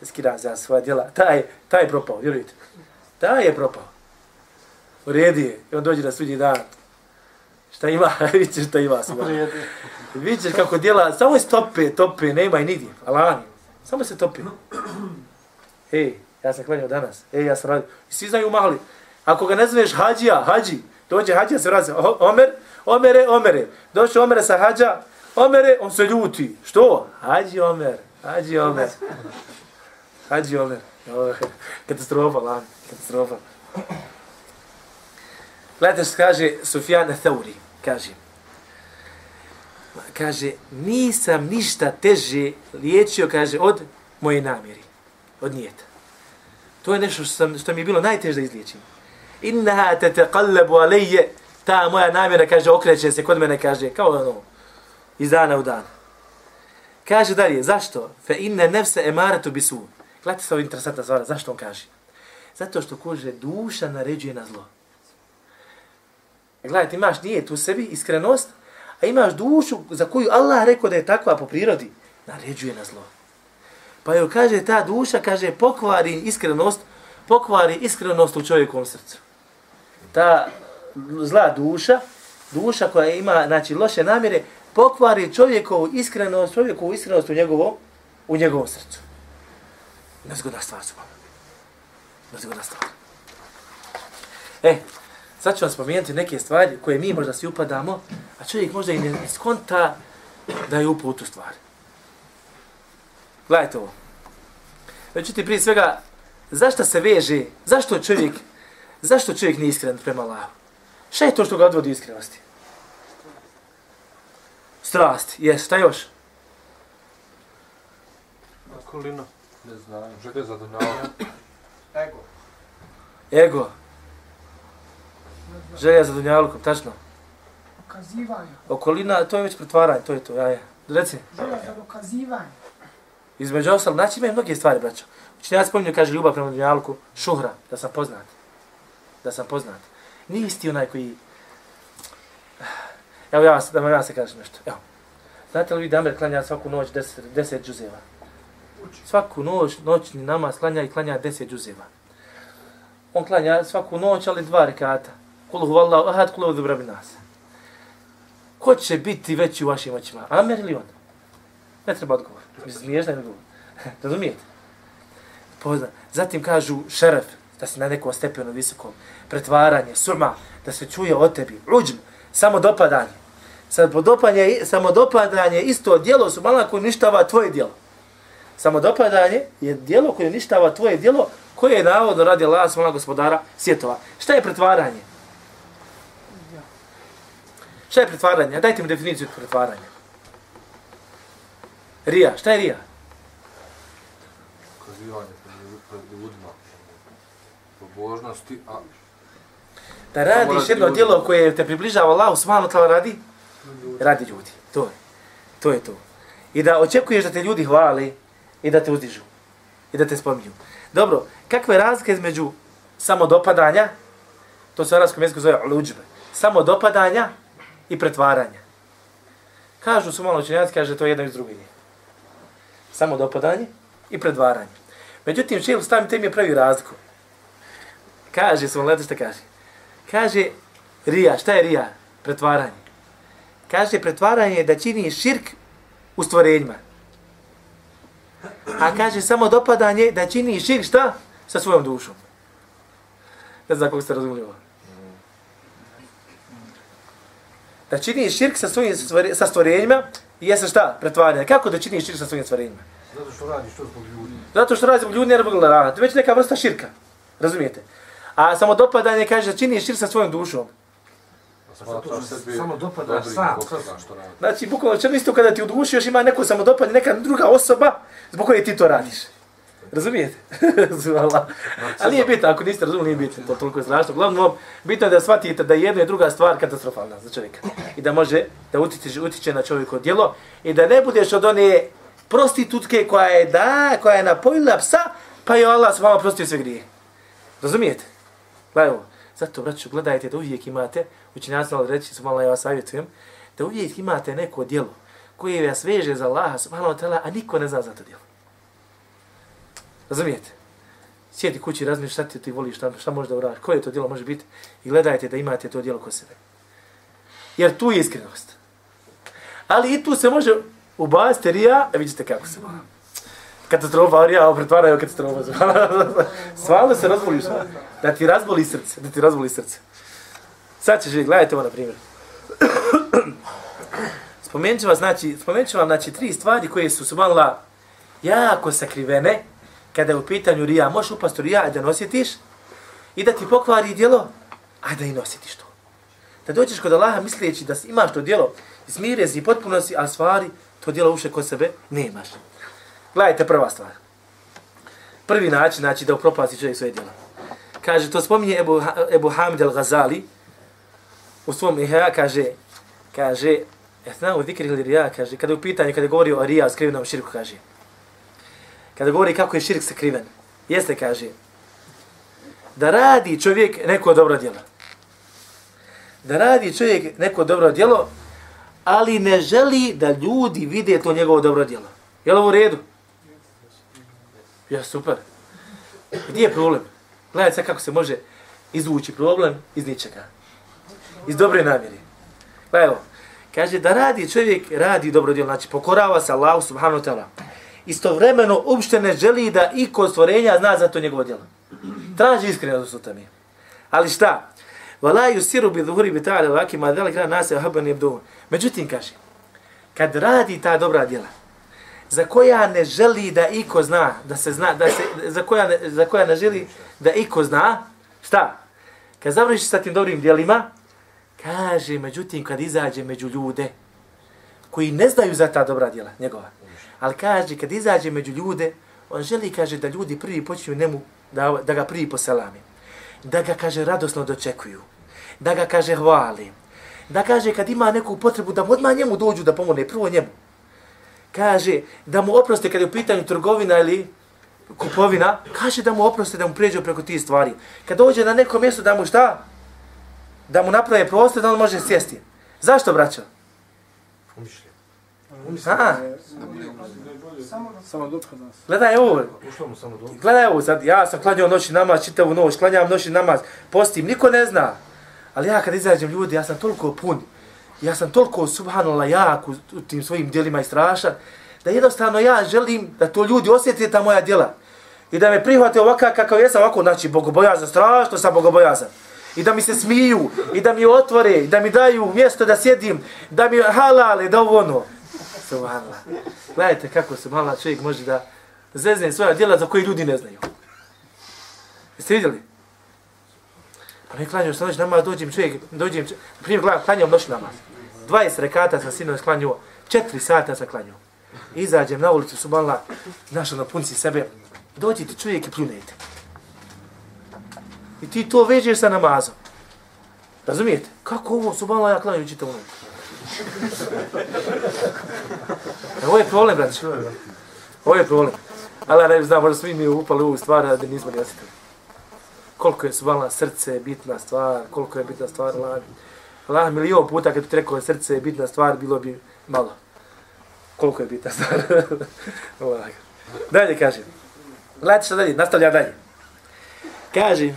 ti skidam za svoja djela, taj, taj je propao, vjerujte. Taj je propao. U redi je. I on dođe na sudnji dan. Šta ima? Vidite šta ima svoja. Vidite kako djela, samo je stope, tope, nema i nigdje. Alani. Samo se topi. Ej, ja sam klanio danas. Ej, ja sam radio. I svi znaju mali. Ako ga ne zoveš hađija, hađi, dođe hađija se vraća. Omer, omere, omere. Došao omere sa hađa, omere, on se ljuti. Što? Hađi omer, hađi omer. Hađi Omer. Katastrofa, lan. Katastrofa. Gledajte što kaže Sufjan Thauri, kaže, kaže, nisam ništa teže liječio, kaže, od moje namjeri, od nijeta. To je nešto što, sam, što mi je bilo najteže da izliječim. Innaha te te alejje, ta moja namjera, kaže, okreće se kod mene, kaže, kao ono, iz dana u dan. Kaže dalje, zašto? Fe inne nefse emaratu bisu. Gledajte se ovo interesantna stvar, zašto on kaže? Zato što kaže, duša naređuje na zlo. Gledajte, imaš nije tu sebi iskrenost, a imaš dušu za koju Allah rekao da je takva po prirodi, naređuje na zlo. Pa joj kaže, ta duša, kaže, pokvari iskrenost, pokvari iskrenost u čovjekovom srcu. Ta zla duša, duša koja ima, znači, loše namjere, pokvari čovjekovu iskrenost, čovjekovu iskrenost u njegovom, u njegovom srcu. Nezgodna stvar su vam. Nezgodna stvar. E, sad ću vam spomenuti neke stvari koje mi možda svi upadamo, a čovjek možda i ne skonta da je upao u tu stvar. Gledajte ovo. Međutim, prije svega, zašto se veže, zašto čovjek, zašto čovjek nije iskren prema Allahu? Šta je to što ga odvodi iskrenosti? Strast, jes, šta još? Okolina. Ne znam, želje za dunjavu. Ego. Ego. Želja za dunjalukom, tačno. Dokazivanje. Okolina, to je već pretvaranje, to je to, ja je. Reci, Želja za dokazivanje. između ostalog, znači imaju mnoge stvari, braćo. Učinjac spominju, kaže, ljubav prema dunjaluku, šuhra, da sam poznat. Da sam poznat. Nije isti onaj koji... Evo ja, vas- da vam ja se kažem nešto. Evo. Znate li vi da Amer klanja svaku noć deset, deset džuzeva? Svaku noć, noćni namaz klanja i klanja deset džuzeva. On klanja svaku noć, ali dva rekata. Kul huvallahu ahad, kul huvallahu nas. Ko će biti veći u vašim očima? Amer ili on? Ne treba odgovor. Mislim, smiješno je odgovor. Razumijete? Pozna. Zatim kažu šeref, da si na nekom stepenu visokom. Pretvaranje, surma, da se čuje o tebi. Uđm, samo dopadanje. Samodopadanje isto djelo su mala koje uništava tvoje djelo. Samodopadanje je djelo koje uništava tvoje djelo koje je navodno radi Allah smola gospodara svjetova. Šta je pretvaranje? Šta je pretvaranje? Dajte mi definiciju pretvaranja. Rija, šta je rija? Kazivanje pred ljudima. Pobožnosti, a Da radi radiš jedno ljudi. djelo koje te približava Allahu subhanahu wa ta'ala radi, radi ljudi. To je. To je to. I da očekuješ da te ljudi hvali i da te uzdižu. I da te spominju. Dobro, kakva je razlika između samodopadanja, to se u arabskom jeziku zove luđbe, samodopadanja i pretvaranja. Kažu su malo učenjaci, kaže to je jedno iz drugih. Samodopadanje i pretvaranje. Međutim, šeil stavim tem je pravi razliku. Kaže, sam leto što kaže. Kaže, rija, šta je rija? Pretvaranje. Kaže, pretvaranje je da čini širk u stvorenjima. A kaže, samo dopadanje da čini širk šta? Sa svojom dušom. Ne znam kako ste razumili ovo. Da čini širk sa svojim sa stvorenjima, jeste šta? Pretvaranje. Kako da čini širk sa svojim stvorenjima? Zato što radiš to zbog ljudi. Zato što radi zbog ljudi, ne zbog Allah. To je već neka vrsta širka. Razumijete? A samo dopadanje kaže da čini širk sa svojom dušom. Smatraš sebi Samo dopadaš dobrim, sam. što radi. Znači, bukvalno čemu isto kada ti u duši još ima neko samodopadanje, neka druga osoba zbog koje ti to radiš. Razumijete? Zvala. Ali nije bitno, ako niste razumili, nije bitno, to toliko je strašno. Uglavnom, bitno je da shvatite da je jedna i druga stvar katastrofalna za čovjeka. I da može da utiče, utiče na čovjeko djelo i da ne budeš od one prostitutke koja je da, koja je napojila psa, pa je Allah s vama prostio sve grije. Razumijete? Gledaj ovo. Zato, braću, gledajte da uvijek imate, učinjaci ali reći su malo ja vas savjetujem, da uvijek imate neko djelo koje vas veže za Allaha subhanahu wa ta'ala, a niko ne zna za to djelo. Razumijete? Sjedi kući, razmišljaš šta ti, ti voliš, šta, šta možeš da uradiš, koje to djelo može biti i gledajte da imate to djelo kod sebe. Jer tu je iskrenost. Ali i tu se može ubaziti rija, a vidite kako se može. Katastrofa, rija, pretvaraju katastrofa. Svalno se razboliš, a? da ti razboli srce, da ti razboli srce. Sad ćeš vidjeti, gledajte ovo na primjer. Spomenut ću vam, znači, spomenut ću vam, znači, tri stvari koje su subhanala jako sakrivene, kada je u pitanju rija, možeš upast u rija, a da nosjetiš, i da ti pokvari djelo, a da i nosjetiš to. Da dođeš kod Allaha misleći da imaš to djelo, smire si potpuno si, a stvari to djelo uše kod sebe nemaš. Gledajte prva stvar. Prvi način, znači da upropasti čovjek svoje djelo. Kaže, to spominje Ebu, Ebu Hamid al-Ghazali u svom iha, kaže, kaže, Etna u zikri ili rija, kaže, kada je u pitanju, kada je o rija, o skrivenom širku, kaže, kada govori kako je širk sakriven, jeste, kaže, da radi čovjek neko dobro djelo. Da radi čovjek neko dobro djelo, ali ne želi da ljudi vide to njegovo dobro djelo. Je li ovo u redu? Ja, super. Gdje je problem? Gledajte sad kako se može izvući problem iz ničega. Iz dobre namjere. Gledaj ovo. Kaže da radi čovjek, radi dobro djelo. Znači pokorava se Allahu subhanahu ta'ala. Istovremeno uopšte ne želi da i kod stvorenja zna za to njegovo djelo. Traži iskreno su tamo. Ali šta? Vala yusiru bi dhuhuri bi ta'ala wa ma dhalika ra nase yabdu. Međutim kaže, kad radi ta dobra djela, za koja ne želi da iko zna, da se zna, da se, za, koja ne, za koja ne želi da iko zna, šta? Kad završi sa tim dobrim djelima, kaže, međutim, kad izađe među ljude, koji ne znaju za ta dobra djela, njegova, ali kaže, kad izađe među ljude, on želi, kaže, da ljudi prvi počinju njemu, da, da ga prvi poselami, da ga, kaže, radosno dočekuju, da ga, kaže, hvali, da kaže, kad ima neku potrebu, da odmah njemu dođu da pomogne, prvo njemu, kaže da mu oproste kad je u pitanju trgovina ili kupovina, kaže da mu oproste da mu pređe preko tih stvari. Kad dođe na neko mjesto da mu šta? Da mu naprave prostor da on može sjesti. Zašto, braćo? Umišljen. A, Samo dok nas. gledaj ovo. Ušlo mu samo dok. Gledaj ovo, sad ja sam klanjao noći namaz, čitavu noć, klanjam noći namaz, postim, niko ne zna. Ali ja kad izađem ljudi, ja sam toliko pun, ja sam toliko subhanallah jak u, u tim svojim djelima i strašan, da jednostavno ja želim da to ljudi osjeti ta moja djela. I da me prihvate ovakav kakav jesam, ovako, znači, bogobojazan, strašno sam bogobojazan. I da mi se smiju, i da mi otvore, i da mi daju mjesto da sjedim, da mi halale, da ovo ono. Subhanallah. Gledajte kako se mala čovjek može da zezne svoja djela za koje ljudi ne znaju. Jeste vidjeli? Pa ne klanjao što noć namaz, dođem čovjek, dođem, primjer klanjam noć namaz. 20 rekata sam sinoć klanjao, 4 sata sam klanjuo. Izađem na ulicu, Subanla, našo ono, na punci sebe, dođi ti čovjek i pljunete. I ti to vežeš sa namazom. Razumijete? Kako ovo, subanla, ja klanjam čitavu noć. E, ovo je problem, brate. Ovo je problem. Ali ne znam, možda svi mi upali u ovu stvar da nismo ni osjetili. Koliko je subhanallah srce bitna stvar, koliko je bitna stvar Allah. Allah milion puta kad bi ti rekao srce je bitna stvar, bilo bi malo. Koliko je bitna stvar. Allah. dalje kaže. Gledajte što dalje, nastavlja dalje. Kaže,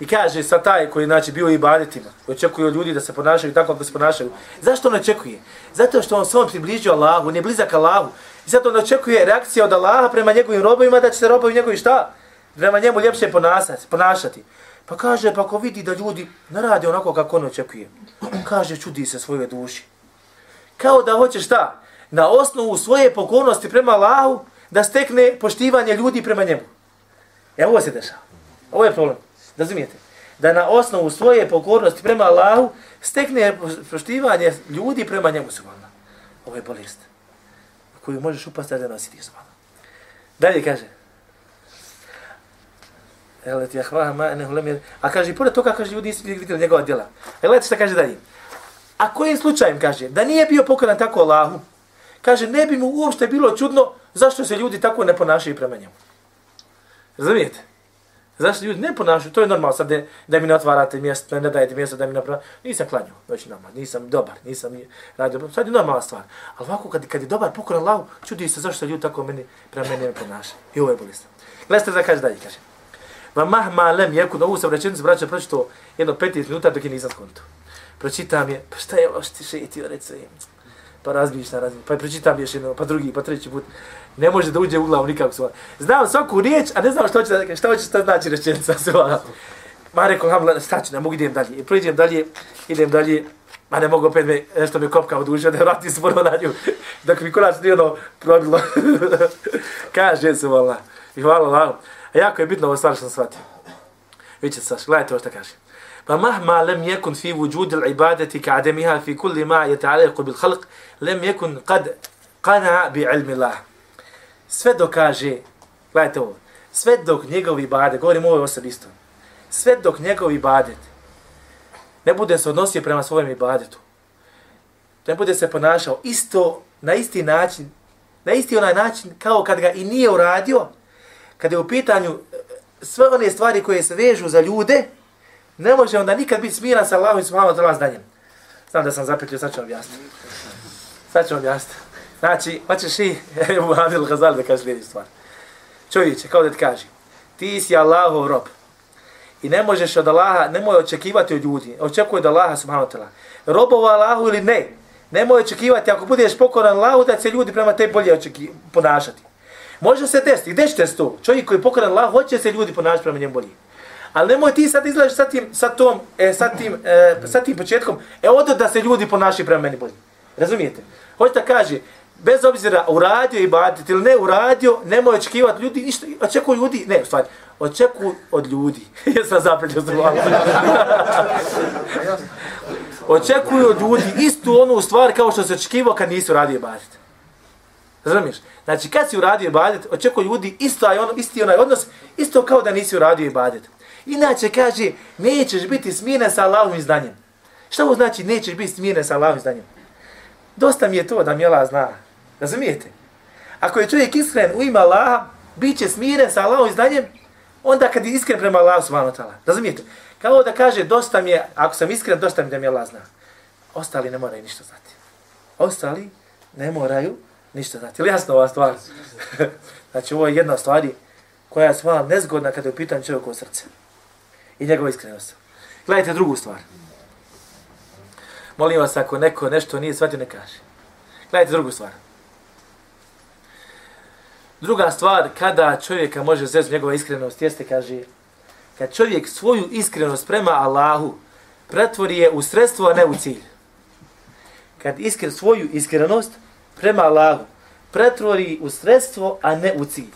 I kaže sa taj koji znači bio i baditima, očekuje od ljudi da se ponašaju tako kako se ponašaju. Zašto on očekuje? Zato što on svom približio Allahu, on je blizak Allahu. I zato on očekuje reakcija od Allaha prema njegovim robovima da će se robovi njegovi šta? Prema njemu ljepše ponašati, ponašati. Pa kaže, pa ako vidi da ljudi ne rade onako kako on očekuje, kaže, čudi se svoje duši. Kao da hoće šta? Na osnovu svoje pokornosti prema Allahu da stekne poštivanje ljudi prema njemu. Evo ovo se dešava. Ovo je problem. Razumijete? Da na osnovu svoje pokornosti prema Allahu stekne poštivanje ljudi prema njemu subhana. Ovo je bolest koju možeš upasti da nositi subhana. Dalje kaže. Ele ti ahvaha ma enehu lemir. A kaže, pored toga, kaže, ljudi nisu vidjeli njegova djela. E, gledajte šta kaže dalje. A kojim slučajem, kaže, da nije bio pokoran tako Allahu, kaže, ne bi mu uopšte bilo čudno zašto se ljudi tako ne ponašaju prema njemu. Razumijete? Zašto ljudi ne ponašaju, to je normalno sad da, da mi ne otvarate mjesto, ne dajete mjesto da mi napravi. Nisam klanio, već znači nama, nisam dobar, nisam radio, sad je normalna stvar. Ali ovako kad, kad je dobar, pokoran lavu, čudi se zašto ljudi tako meni, prema meni ne ponašaju. I ovo je bolestno. Gledajte da kaže dalje, kaže. Pa ma mah ma lem jeku, na ovu sam rečenicu braća pročito jedno 15 minuta dok je nisam skonto. Pročitam je, pa šta je ovo što ti šetio, recimo, pa razmišljam, razmišljam, pa pročitam još jedno, pa drugi, pa treći put. Ne može da uđe u glavu nikako sva. Znam svaku riječ, a ne znam što hoće da šta hoće šta znači rečenica sva. Ma rekao, hamla, staću, ne mogu idem dalje. I prođem dalje, idem dalje, ma ne mogu opet me, nešto mi kopka od da vratim se prvo na nju, dok mi konačno nije ono probilo. Kaže se, vala. I hvala, hvala. A jako je bitno ovo stvar što sam shvatio. Vidite, Saš, gledajte ovo što kaže. Pa mahma lem jekun fi vujud il ibadeti ka ademiha fi kulli ma je ta'aleku bil halq, lem jekun kad qana bi ilmi Allah. Sve dokaže, gledajte ovo, sve dok njegovi ibadet, govorim ovo osobi isto, sve dok njegovi ibadet ne bude se odnosio prema svojem ibadetu, ne bude se ponašao isto, na isti način, na isti onaj način kao kad ga i nije uradio, kada je u pitanju e, sve one stvari koje se vežu za ljude, ne može onda nikad biti smiran sa Allahom i subhanahu wa ta'ala zdanjem. Znam da sam zapetio, sad ću vam jasniti. Sad ću vam jasniti. Znači, hoćeš i Ebu Hamil Ghazali da kaže sljedeću stvar. Čovječe, kao da ti kaže, ti si Allahov rob. I ne možeš od Allaha, nemoj očekivati od ljudi. Očekuj od Allaha subhanahu wa ta'ala. Robova Allahu ili ne, nemoj očekivati ako budeš pokoran Allahu da će ljudi prema te bolje očeki, ponašati. Može se desiti, gdje će to? Čovjek koji je pokoran Allahu, hoće se ljudi ponašati prema njemu bolje. Ali nemoj ti sad izlažiš sa tim, sa tom, e, sa tim, e, sa tim početkom, e od da se ljudi ponašaju prema meni bolje. Razumijete? Hoće da kaže, bez obzira uradio i baditi ili ne uradio, nemoj očekivati ljudi, ništa, očekuju ljudi, ne, u stvari, očekuju od ljudi. Ja sam zapretio s Očekuju od ljudi istu onu stvar kao što se očekivao kad nisi uradio i baditi. Razumiješ? Znači, kad si uradio ibadet, očekuju ljudi isto, ono, isti onaj odnos, isto kao da nisi uradio ibadet. Inače, kaže, nećeš biti smiren sa Allahovim znanjem. Šta ovo znači nećeš biti smiren sa Allahovim znanjem? Dosta mi je to da mi Allah zna. Razumijete? Ako je čovjek iskren u ima Allaha, bit će smiren sa Allahovim znanjem, onda kad je iskren prema Allahu subhanahu wa ta'ala. Razumijete? Kao da kaže, dosta mi je, ako sam iskren, dosta mi da mi Allah zna. Ostali ne moraju ništa znati. Ostali ne moraju ništa Znači, Ili jasno ova stvar? znači, ovo je jedna stvari koja je stvar nezgodna kada je u pitanju čovjekovo srce i njegova iskrenost. Gledajte drugu stvar. Molim vas, ako neko nešto nije shvatio, ne kaže. Gledajte drugu stvar. Druga stvar, kada čovjeka može zezu njegova iskrenost, jeste, kaže, kad čovjek svoju iskrenost prema Allahu pretvori je u sredstvo, a ne u cilj. Kad iskren, svoju iskrenost prema Allahu pretvori u sredstvo, a ne u cilj.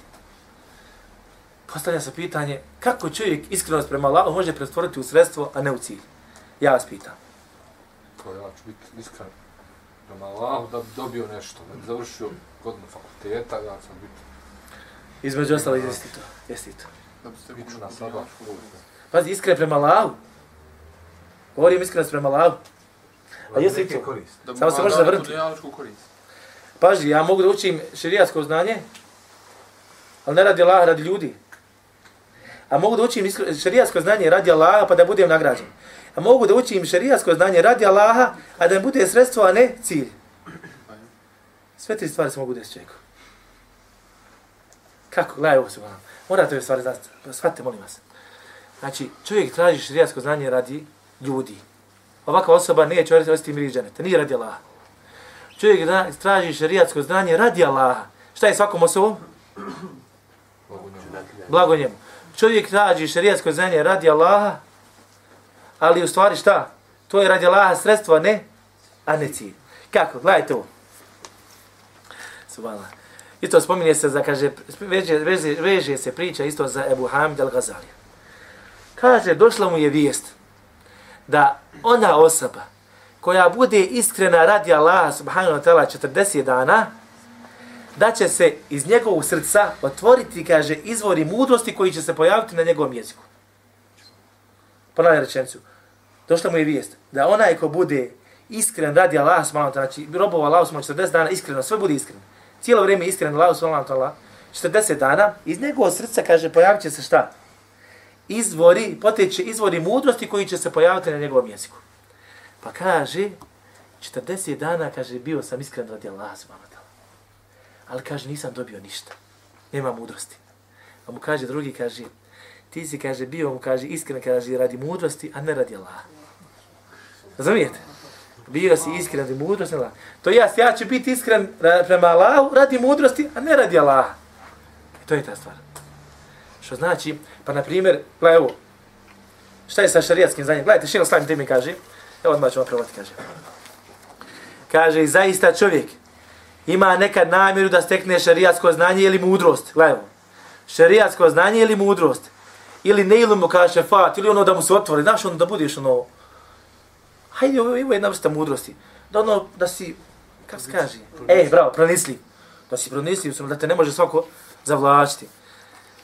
Postavlja se pitanje, kako čovjek iskrenost prema Allahu može pretvoriti u sredstvo, a ne u cilj? Ja vas pitam. To ja ću biti iskren prema Allahu da bi dobio nešto, da bi završio godinu fakulteta, ja sam biti... Između ostalih, jesi to, jesi to. Da bi se učio na sada. Pazi, iskren prema Allahu. Govorim iskrenost prema Allahu. A jesi to? Samo se može zavrnuti. Paži, ja mogu da učim širijatsko znanje, ali ne radi Allah, radi ljudi. A mogu da učim šerijatsko znanje radi Allaha pa da budem nagrađen. A mogu da učim šerijatsko znanje radi Allaha, a da bude sredstvo, a ne cilj. Sve te stvari se mogu desiti čovjeku. Kako? Gledaj ovo se vam. Ono. Morate ove stvari znati. Shvatite, molim vas. Znači, čovjek traži šerijatsko znanje radi ljudi. Ovakva osoba neće osjeti miris dženeta. Nije radi Allaha. Čovjek traži šerijatsko znanje radi Allaha. Šta je svakom osobom? Blago njemu čovjek traži šerijatsko znanje radi Allaha, ali u stvari šta? To je radi Allaha sredstvo, ne? A ne cilj. Kako? Gledajte ovo. Subhanallah. Isto spominje se za, kaže, veže, veže, veže se priča isto za Ebu Hamid al-Ghazali. Kaže, došla mu je vijest da ona osoba koja bude iskrena radi Allaha subhanahu wa ta'ala 40 dana, da će se iz njegovog srca otvoriti, kaže, izvori mudrosti koji će se pojaviti na njegovom jeziku. Ponavljam rečenicu. Došla mu je vijest da onaj ko bude iskren radi Allah, znači robova Allah, 40 dana iskreno, sve bude iskreno. Cijelo vrijeme iskren Allah, 40 dana, iz njegovog srca, kaže, pojavit će se šta? Izvori, poteće izvori mudrosti koji će se pojaviti na njegovom jeziku. Pa kaže, 40 dana, kaže, bio sam iskren radi Allah, subhanahu ali kaže nisam dobio ništa. Nema mudrosti. A mu kaže drugi, kaže, ti si, kaže, bio mu, kaže, iskren, kaže, radi mudrosti, a ne radi Allah. Razumijete? Bio si iskren radi mudrosti, Allah. To ja, ja ću biti iskren prema Allahu radi mudrosti, a ne radi Allah. I to je ta stvar. Što znači, pa na primjer, gledaj ovo, šta je sa šarijatskim znanjem? Gledajte, šino slavim te mi kaže, evo odmah ću vam provati, kaže. Kaže, zaista čovjek, ima nekad namjeru da stekne šarijatsko znanje ili mudrost. Gledajmo. Šarijatsko znanje ili mudrost. ili ne ili mu kaže fat, ili ono da mu se otvori, znaš ono da budeš ono, hajde, ovo, je jedna vrsta mudrosti, da ono, da si, kako se kaže, ej, bravo, pronisli, da si pronisli, da te ne može svako zavlačiti.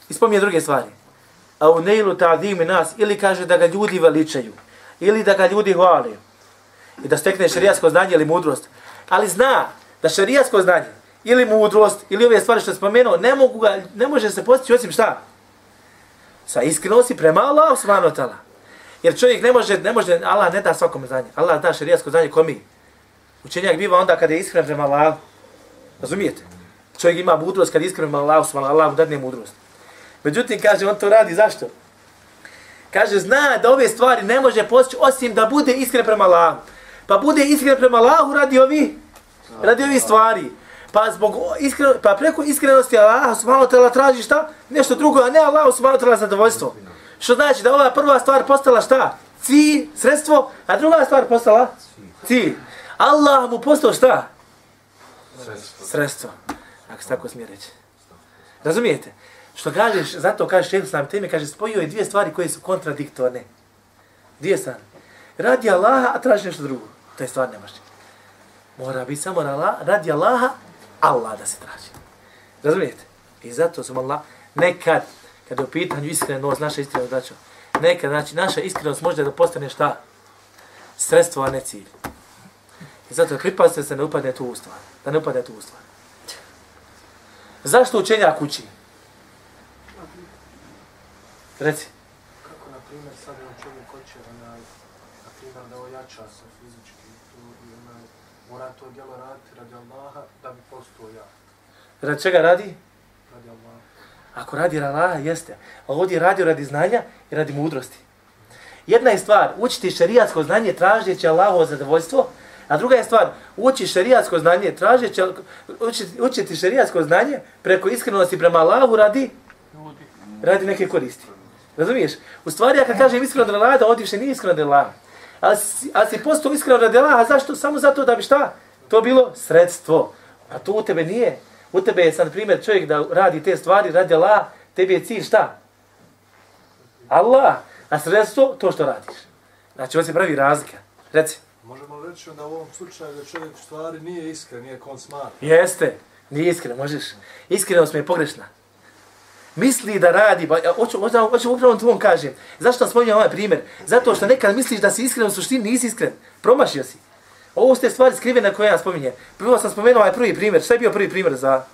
I spominje druge stvari. A u neilu ta'dimi nas, ili kaže da ga ljudi veličaju, ili da ga ljudi hvale, i da stekne šerijatsko znanje ili mudrost. Ali zna da šerijatsko znanje, ili mudrost, ili ove stvari što je spomenuo, ne, mogu ga, ne može se postići osim šta? Sa iskrenosti prema Allahu subhanahu wa ta'ala. Jer čovjek ne može, ne može, Allah ne da svakome znanje. Allah da šerijatsko znanje komi. Učenjak biva onda kada je iskren prema Allah. Razumijete? Čovjek ima mudrost kad je iskren prema Allah subhanahu wa ta'ala, Allah mu dadne mudrost. Međutim, kaže, on to radi, zašto? Kaže, zna da ove stvari ne može postići osim da bude iskren prema Allahu. Pa bude iskren prema Allahu radi ovi, radi ovi stvari. Pa zbog iskren, pa preko iskrenosti Allaha subhanahu ta'ala traži šta? Nešto drugo, a ne Allahu subhanahu ta'ala zadovoljstvo. Što znači da ova prva stvar postala šta? Cilj, sredstvo, a druga stvar postala? Cilj. Allah mu postao šta? Sredstvo. Sredstvo. Ako se tako smije reći. Razumijete? Što kažeš, zato kažeš šehr sam teme, kaže spojio je dvije stvari koje su kontradiktorne. Dvije stvari. Radi Allaha, a traži nešto drugo. To je stvar nemaš. Mora biti samo Allah, radi Allaha, Allah da se traži. Razumijete? I zato sam Allah, nekad, kada je u pitanju iskrenost, naša iskrenost, braćo, nekad, znači, naša iskrenost može da postane šta? Sredstvo, a ne cilj. I zato pripazite se da ne upadne tu u stvar. Da ne upadne tu u stvar. Zašto učenjak uči? Reci. Kako, na primjer, sad jedan čovjek hoće, onaj, na primjer, da ojača se fizički, tu, i onaj, mora to djelo raditi radi Allaha da bi postao ja, Radi čega radi? radi Allaha. Ako radi Allaha, jeste. A ovdje radi radi znanja i radi mudrosti. Jedna je stvar, učiti šerijatsko znanje tražeći Allahovo zadovoljstvo, a druga je stvar, uči šerijatsko znanje tražeći, učiti, učiti šerijatsko znanje preko iskrenosti prema Allahu radi, radi neke koristi. Razumiješ? U stvari, ja kad kažem iskreno radi Allaha, da ovdje više nije iskreno radi Allaha. Ali, si- ali si postao iskreno radi Allaha, zašto? Samo zato da bi šta? To bilo sredstvo. A to u tebe nije. U tebe je, sad, primjer, čovjek da radi te stvari, radi Allah, tebi je cilj šta? Allah. A sredstvo, to što radiš. Znači, ovo se pravi razlika. Reci. Možemo reći da u ovom slučaju da čovjek stvari nije iskren, nije kon smatra. Jeste. Nije iskren, možeš. Iskrenost mi je pogrešna. Misli da radi, ba, hoću, hoću, hoću upravo to vam kažem. Zašto sam spominjao ovaj primjer? Zato što nekad misliš da si iskren, u suštini nisi iskren. Promašio si. Ovo su te stvari skrivene koje ja spominjem. Prvo sam spomenuo ovaj prvi primjer. Šta je bio prvi primjer za...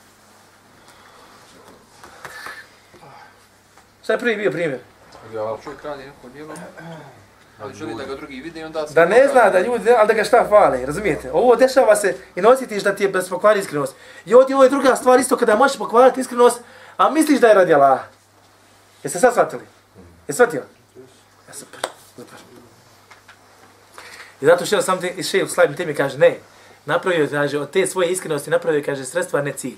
Šta je prvi bio primjer? Ja, Čovjek radi neko djelo, ali želi da ga drugi vide i onda... Da ne zna da ljudi, ali da ga šta fale, razumijete? Ovo dešava se i nositiš da ti je bez pokvari iskrenost. I ovdje ovo je druga stvar isto kada možeš pokvariti iskrenost, a misliš da je radi Allah. Jeste sad shvatili? Jeste shvatio? Ja, super, super. I zato što sam te, i šeji u slajim temi kaže, ne, napravio, kaže, od te svoje iskrenosti napravio, kaže, sredstva ne cilj.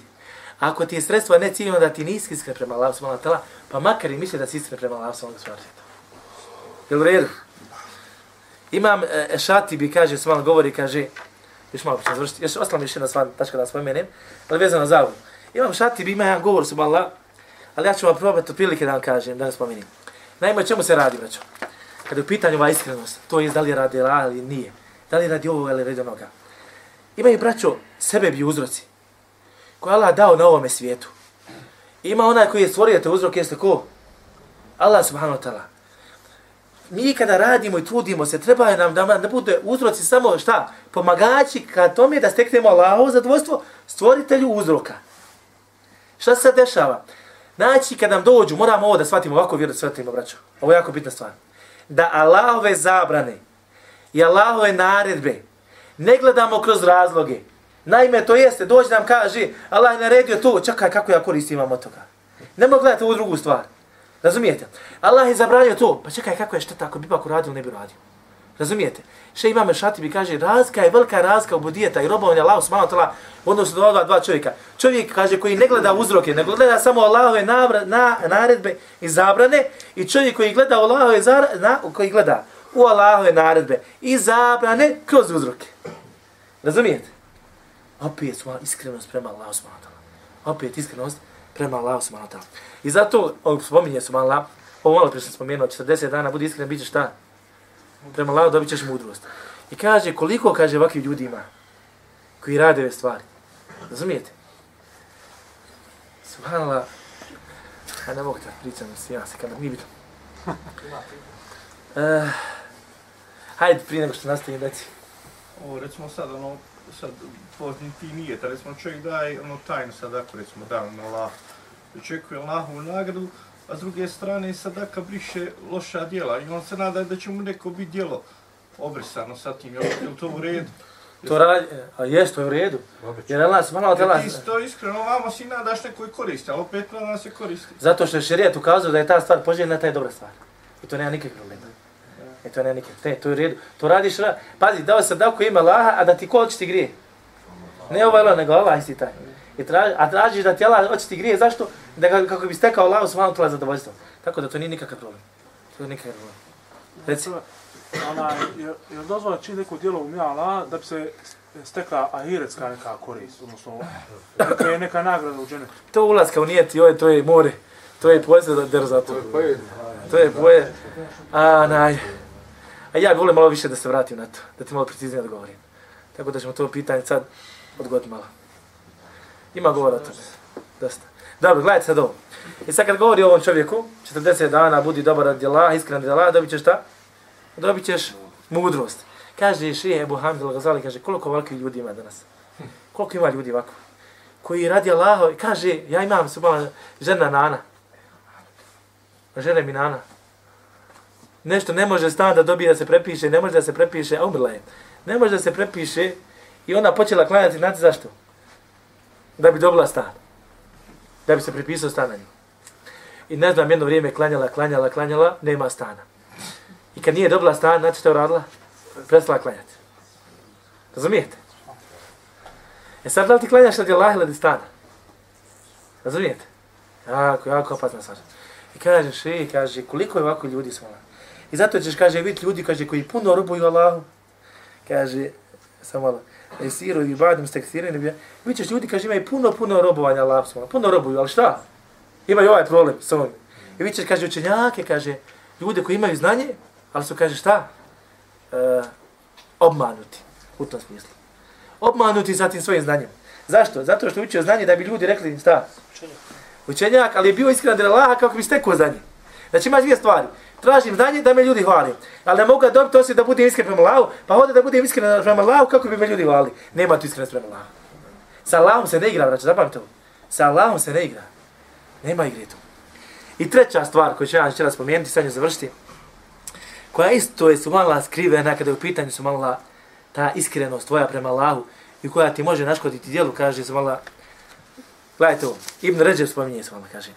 A ako ti je sredstva ne cilj, onda ti nisi iskren prema Allahu subhanahu wa ta'ala, pa makar i misli da si iskren prema Allahu subhanahu wa ta'ala. Jel u redu? Imam e, e Šati bi kaže, s govori, kaže, još malo ću završiti, još ostalo mi još jedna stvar, tačka da spomenem, ali vezano za ovu. Imam Šati bi ima jedan govor, subhanallah, ali ja ću vam probati otprilike da vam kažem, da ne spomenim. Naime, o čemu se radi, braćo? Kada je u pitanju ova iskrenost, to je da li radi Allah ili nije, da li radi ovo ili radi onoga. Imaju, braćo, sebebi uzroci, koje Allah dao na ovome svijetu. Ima onaj koji je stvorio te uzroke, jeste ko? Allah subhanahu wa ta'ala mi kada radimo i trudimo se, treba nam da, da bude uzroci samo šta? Pomagači ka tome da steknemo Allahovo zadovoljstvo, stvoritelju uzroka. Šta se dešava? Znači, kad nam dođu, moramo ovo da shvatimo, ovako vjeru da shvatimo, braćo. Ovo je jako bitna stvar. Da Allahove zabrane i Allahove naredbe ne gledamo kroz razloge. Naime, to jeste, dođe nam kaže, Allah je naredio to, čekaj kako ja koristim imam od toga. Ne mogu gledati ovu drugu stvar. Razumijete? Allah je zabranio to. Pa čekaj, kako je šteta ako bi ipak uradio, ne bi uradio. Razumijete? Še imam šati bi kaže, razka je velika razka u budijeta i robovanja Allah subhanahu wa ta'ala u odnosu do ova dva čovjeka. Čovjek, kaže, koji ne gleda uzroke, nego gleda samo Allahove navra, na, naredbe i zabrane i čovjek koji gleda Allahove zar, na, koji gleda u Allahove naredbe i zabrane kroz uzroke. Razumijete? Opet su iskrenost prema Allahu subhanahu wa ta'ala. Opet iskrenost prema Allahu subhanahu wa ta'ala. I zato, on spominje su ta'ala, ovo malo prije sam spomenuo, 40 dana, budi iskren, bit će šta? Prema Allahu dobit ćeš mudrost. I kaže, koliko, kaže, ovakvi ljudi ima koji rade ove stvari. Razumijete? Subhanallah, a ne mogu da pričam, ja se kada nije bitno. Uh, hajde, prije nego što nastavim, reci. Ovo, recimo sad, ono, sad, pozni ti nije, da recimo čovjek daje, ono, tajno sadako, recimo, da, ono, Allah, očekuje Allahovu nagradu, a s druge strane sadaka briše loša djela i on se nada da će mu neko biti djelo obrisano sa tim, je li to u redu? To radi, a jes, to je u redu. Jer Allah subhanahu wa Jer ta'ala, ti to iskreno, vamo si nadaš nekoj koristi, ali opet na nas se koristi. zato što je šerijat ukazao da je ta stvar poželjna, ta je dobra stvar. I to nema nikakvih problema. E to nema nikakvih, ne, to je u redu. To radiš, ra... pazi, dao se dao ko ima Laha, a da ti ko hoće ti grije? Ne ovaj Allah, nego Allah isti taj. I traži, a tražiš da ti Allah hoće ti grije, zašto? Da ga, kako bi stekao Allah subhanahu wa ta'ala zadovoljstvo. Tako da to nije nikakav problem. To je nikakav problem. Reci. Ona, je, je dozvoljeno čini neko djelo u Allah da bi se stekla ahiretska neka korist, odnosno neka, je neka nagrada u dženetu. To ulaska u nijet, joj, to je more. To je pojezda da der za to. To je. To je boje. A, naj. A ja bih volio malo više da se vratim na to, da ti malo preciznije odgovorim. Tako da ćemo to pitanje sad odgoditi malo. Ima govora o tome. Dosta. Dobro, gledajte sad ovo. I sad kad govori o ovom čovjeku, 40 dana, budi dobar radi Allah, iskren radi Allah, dobit ćeš šta? Dobit ćeš mudrost. Kaže Šije Ebu Hamid al-Ghazali, kaže, koliko ovakvih ljudi ima danas? Koliko ima ljudi ovako? Koji radi Allaho, i kaže, ja imam subhala žena Nana. Žena mi Nana. Nešto ne može stan da dobije da se prepiše, ne može da se prepiše, a umrla je. Ne može da se prepiše i ona počela klanjati, znate zašto? Da bi dobila stan. Da bi se prepisao stan. I ne znam, jedno vrijeme klanjala, klanjala, klanjala, nema stana. I kad nije dobila stan, znači što je uradila? Prestala klanjati. Razumijete? E sad da li ti klanjaš radi Allah ili stana? Razumijete? Jako, jako opasna stvar. I kažeš, i kaže, koliko je ovako ljudi smola. I zato ćeš, kaže, vidjeti ljudi, kaže, koji puno robuju Allahu. Kaže, samo malo, e i badim steksirani, vi ćeš ljudi, kaže, imaju puno, puno robovanja Allahu. Puno robuju, ali šta? Imaju ovaj problem s ovim. I vi ćeš, kaže, učenjake, kaže, ljude koji imaju znanje, ali su, kaže, šta? E, obmanuti, u tom smislu. Obmanuti za tim svojim znanjem. Zašto? Zato što je učio znanje da bi ljudi rekli, šta? Učenjak, ali je bio iskren da Allaha kako bi stekao znanje. Znači imaš dvije stvari. Tražim znanje da me ljudi hvali. Ali ne mogu ga dobiti osim da budem iskren prema Allahu, pa hoda da budem iskren prema Allahu kako bi me ljudi hvali. Nema tu iskrenost prema Allahu. Sa Allahom se ne igra, znači zapamte ovo. Sa Allahom se ne igra. Nema igre tu. I treća stvar koju ću ja večeras spomenuti, sad ću završiti, koja isto je sumala skrivena kada je u pitanju sumala ta iskrenost tvoja prema Allahu i koja ti može naškoditi djelu, kaže sumala, gledajte ovo, Ibn Ređev spominje sumala, kaže,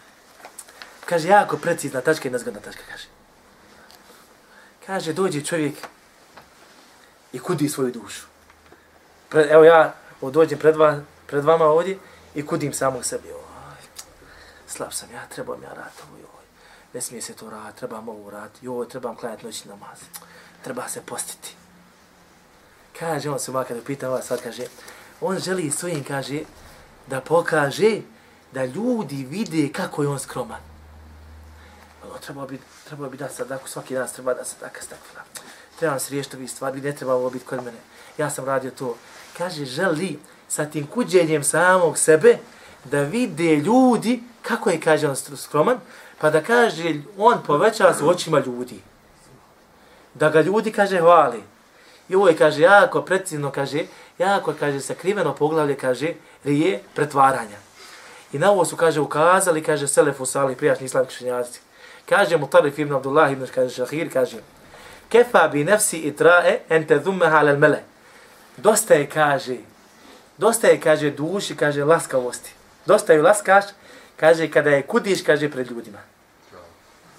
kaže, jako precizna tačka i nezgodna tačka, kaže. Kaže, dođe čovjek i kudi svoju dušu. Pre, evo ja dođem pred, va, pred vama ovdje i kudim samog sebi. Oj, slab sam ja, trebam ja rad ovo, joj. Ne smije se to rad, trebam ovo rad, joj, trebam klanjati noćni namaz. Treba se postiti. Kaže, on se uvijek kada pita ova sad, kaže, on želi svojim, kaže, da pokaže da ljudi vide kako je on skroman. Ono, treba bi, treba bi da sadaku, svaki dan treba da se tako stakvila. Trebam se riješiti ovih stvari, ne treba ovo biti kod mene. Ja sam radio to. Kaže, želi sa tim kuđenjem samog sebe da vide ljudi kako je, kaže on skroman, pa da kaže, on poveća se u očima ljudi. Da ga ljudi, kaže, hvali. I ovo je, kaže, jako precizno, kaže, jako, kaže, sakriveno poglavlje, kaže, rije pretvaranja. I na ovo su, kaže, ukazali, kaže, Selefu Sali, prijašnji islamski šenjaci. Kaže mu Tarif ibn Abdullah ibn kaže, Šahir, kaže, kefa bi nefsi itrae ente dhummeha alel mele. Dosta je, kaže, dosta je, kaže, duši, kaže, laskavosti. Dosta je laskaš, kaže, kada je kudiš, kaže, pred ljudima.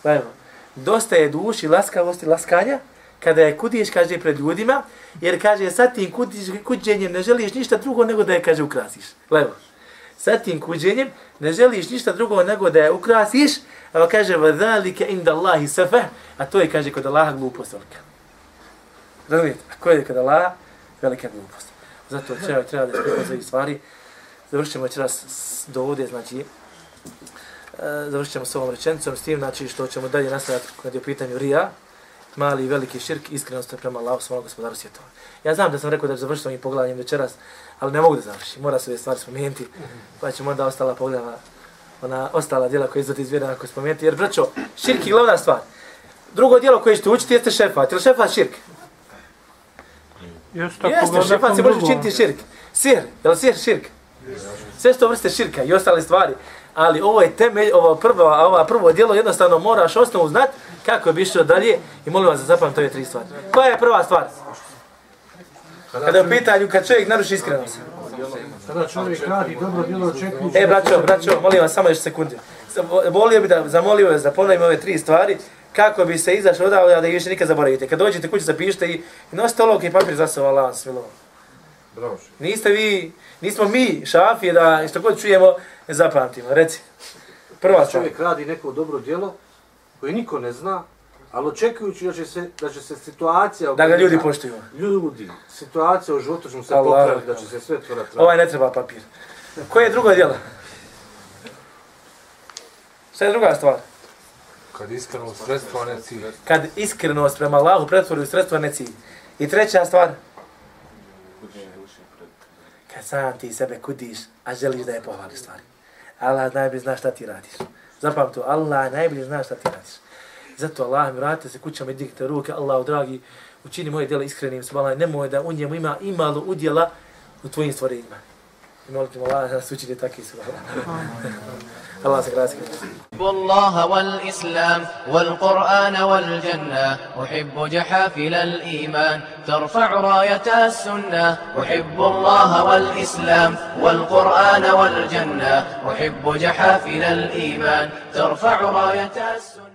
Pa evo, dosta je duši, laskavosti, laskanja, kada je kudiš, kaže, pred ljudima, jer, kaže, sa tim kudiš, kuđenjem ne želiš ništa drugo nego da je, kaže, ukrasiš. Pa evo sa tim kuđenjem ne želiš ništa drugo nego da je ukrasiš, a kaže, vadalike inda Allahi sefe, a to je, kaže, kod Allaha glupost velika. Razumijete? A ko je kod Allaha? Velika glupost. Zato treba, treba da se za stvari. Završimo večeras do ovdje, znači, e, završit ćemo s ovom rečenicom, s tim znači što ćemo dalje nastaviti kad je u pitanju Rija, mali i veliki širk, iskrenost prema Allahu svojom gospodaru svjetova. Ja znam da sam rekao da ću završiti ovim pogledanjem večeras, ali ne mogu da završim, mora se ove stvari spomenuti, pa ćemo onda ostala pogledama, ona ostala djela koja izvati iz vjera ako spomenuti, jer braćo, širk je glavna stvar. Drugo djelo koje ćete učiti jeste šefat, ili šefat širk? Jeste, Jeste, šefat se može učiniti širk. Sir, je li sir širk? Sve što vrste širka i ostale stvari. Ali ovo je temelj, ovo prvo, ova prvo djelo jednostavno moraš osnovu znat kako bi išao dalje i molim vas da zapamte ove tri stvari. Koja je prva stvar? Kada je u pitanju, kad čovjek naruši iskrenost. Kada čovjek radi dobro djelo očekujući... E, braćo, braćo, molim vas samo još sekunde. Volio bi da zamolio vas da ponovim ove tri stvari kako bi se izašlo odavlja da ih više nikad zaboravite. Kad dođete kući zapišite i, nosite olovke i papir za sobom, Allah. Bravo. Niste vi, nismo mi šafije da što god čujemo zapamtimo. Reci. Prva stvar. Čovjek radi neko dobro djelo koje niko ne zna, ali očekujući da će se, da će se situacija... Da ga ljudi poštuju. Ljudi, situacija u životu će mu se Allah. popraviti, da će se sve to ratravati. Ovaj ne treba papir. Koje je drugo djelo? Šta je druga stvar? Kad iskreno sredstvo, a ne cilj. Kad iskrenost prema Allahu pretvori u sredstvo, a ne cilj. I treća stvar? Kad sam ti sebe kudiš, a želiš da je pohvali stvari. Allah najbolje zna šta ti radiš. Zapam to, Allah najbolje zna šta ti radiš. Zato Allah mi vratite se kućama i dignite ruke, Allahu dragi, učini moje djela iskrenim, subhanallah, nemoj da u njemu ima imalo udjela u tvojim stvorenjima. I molite Allah da nas učini takvi subhanallah. Allah se grasi. أحب الله والإسلام والقرآن والجنة أحب جحافل الإيمان ترفع راية السنة أحب الله والإسلام والقرآن والجنة أحب جحافل الإيمان ترفع راية السنة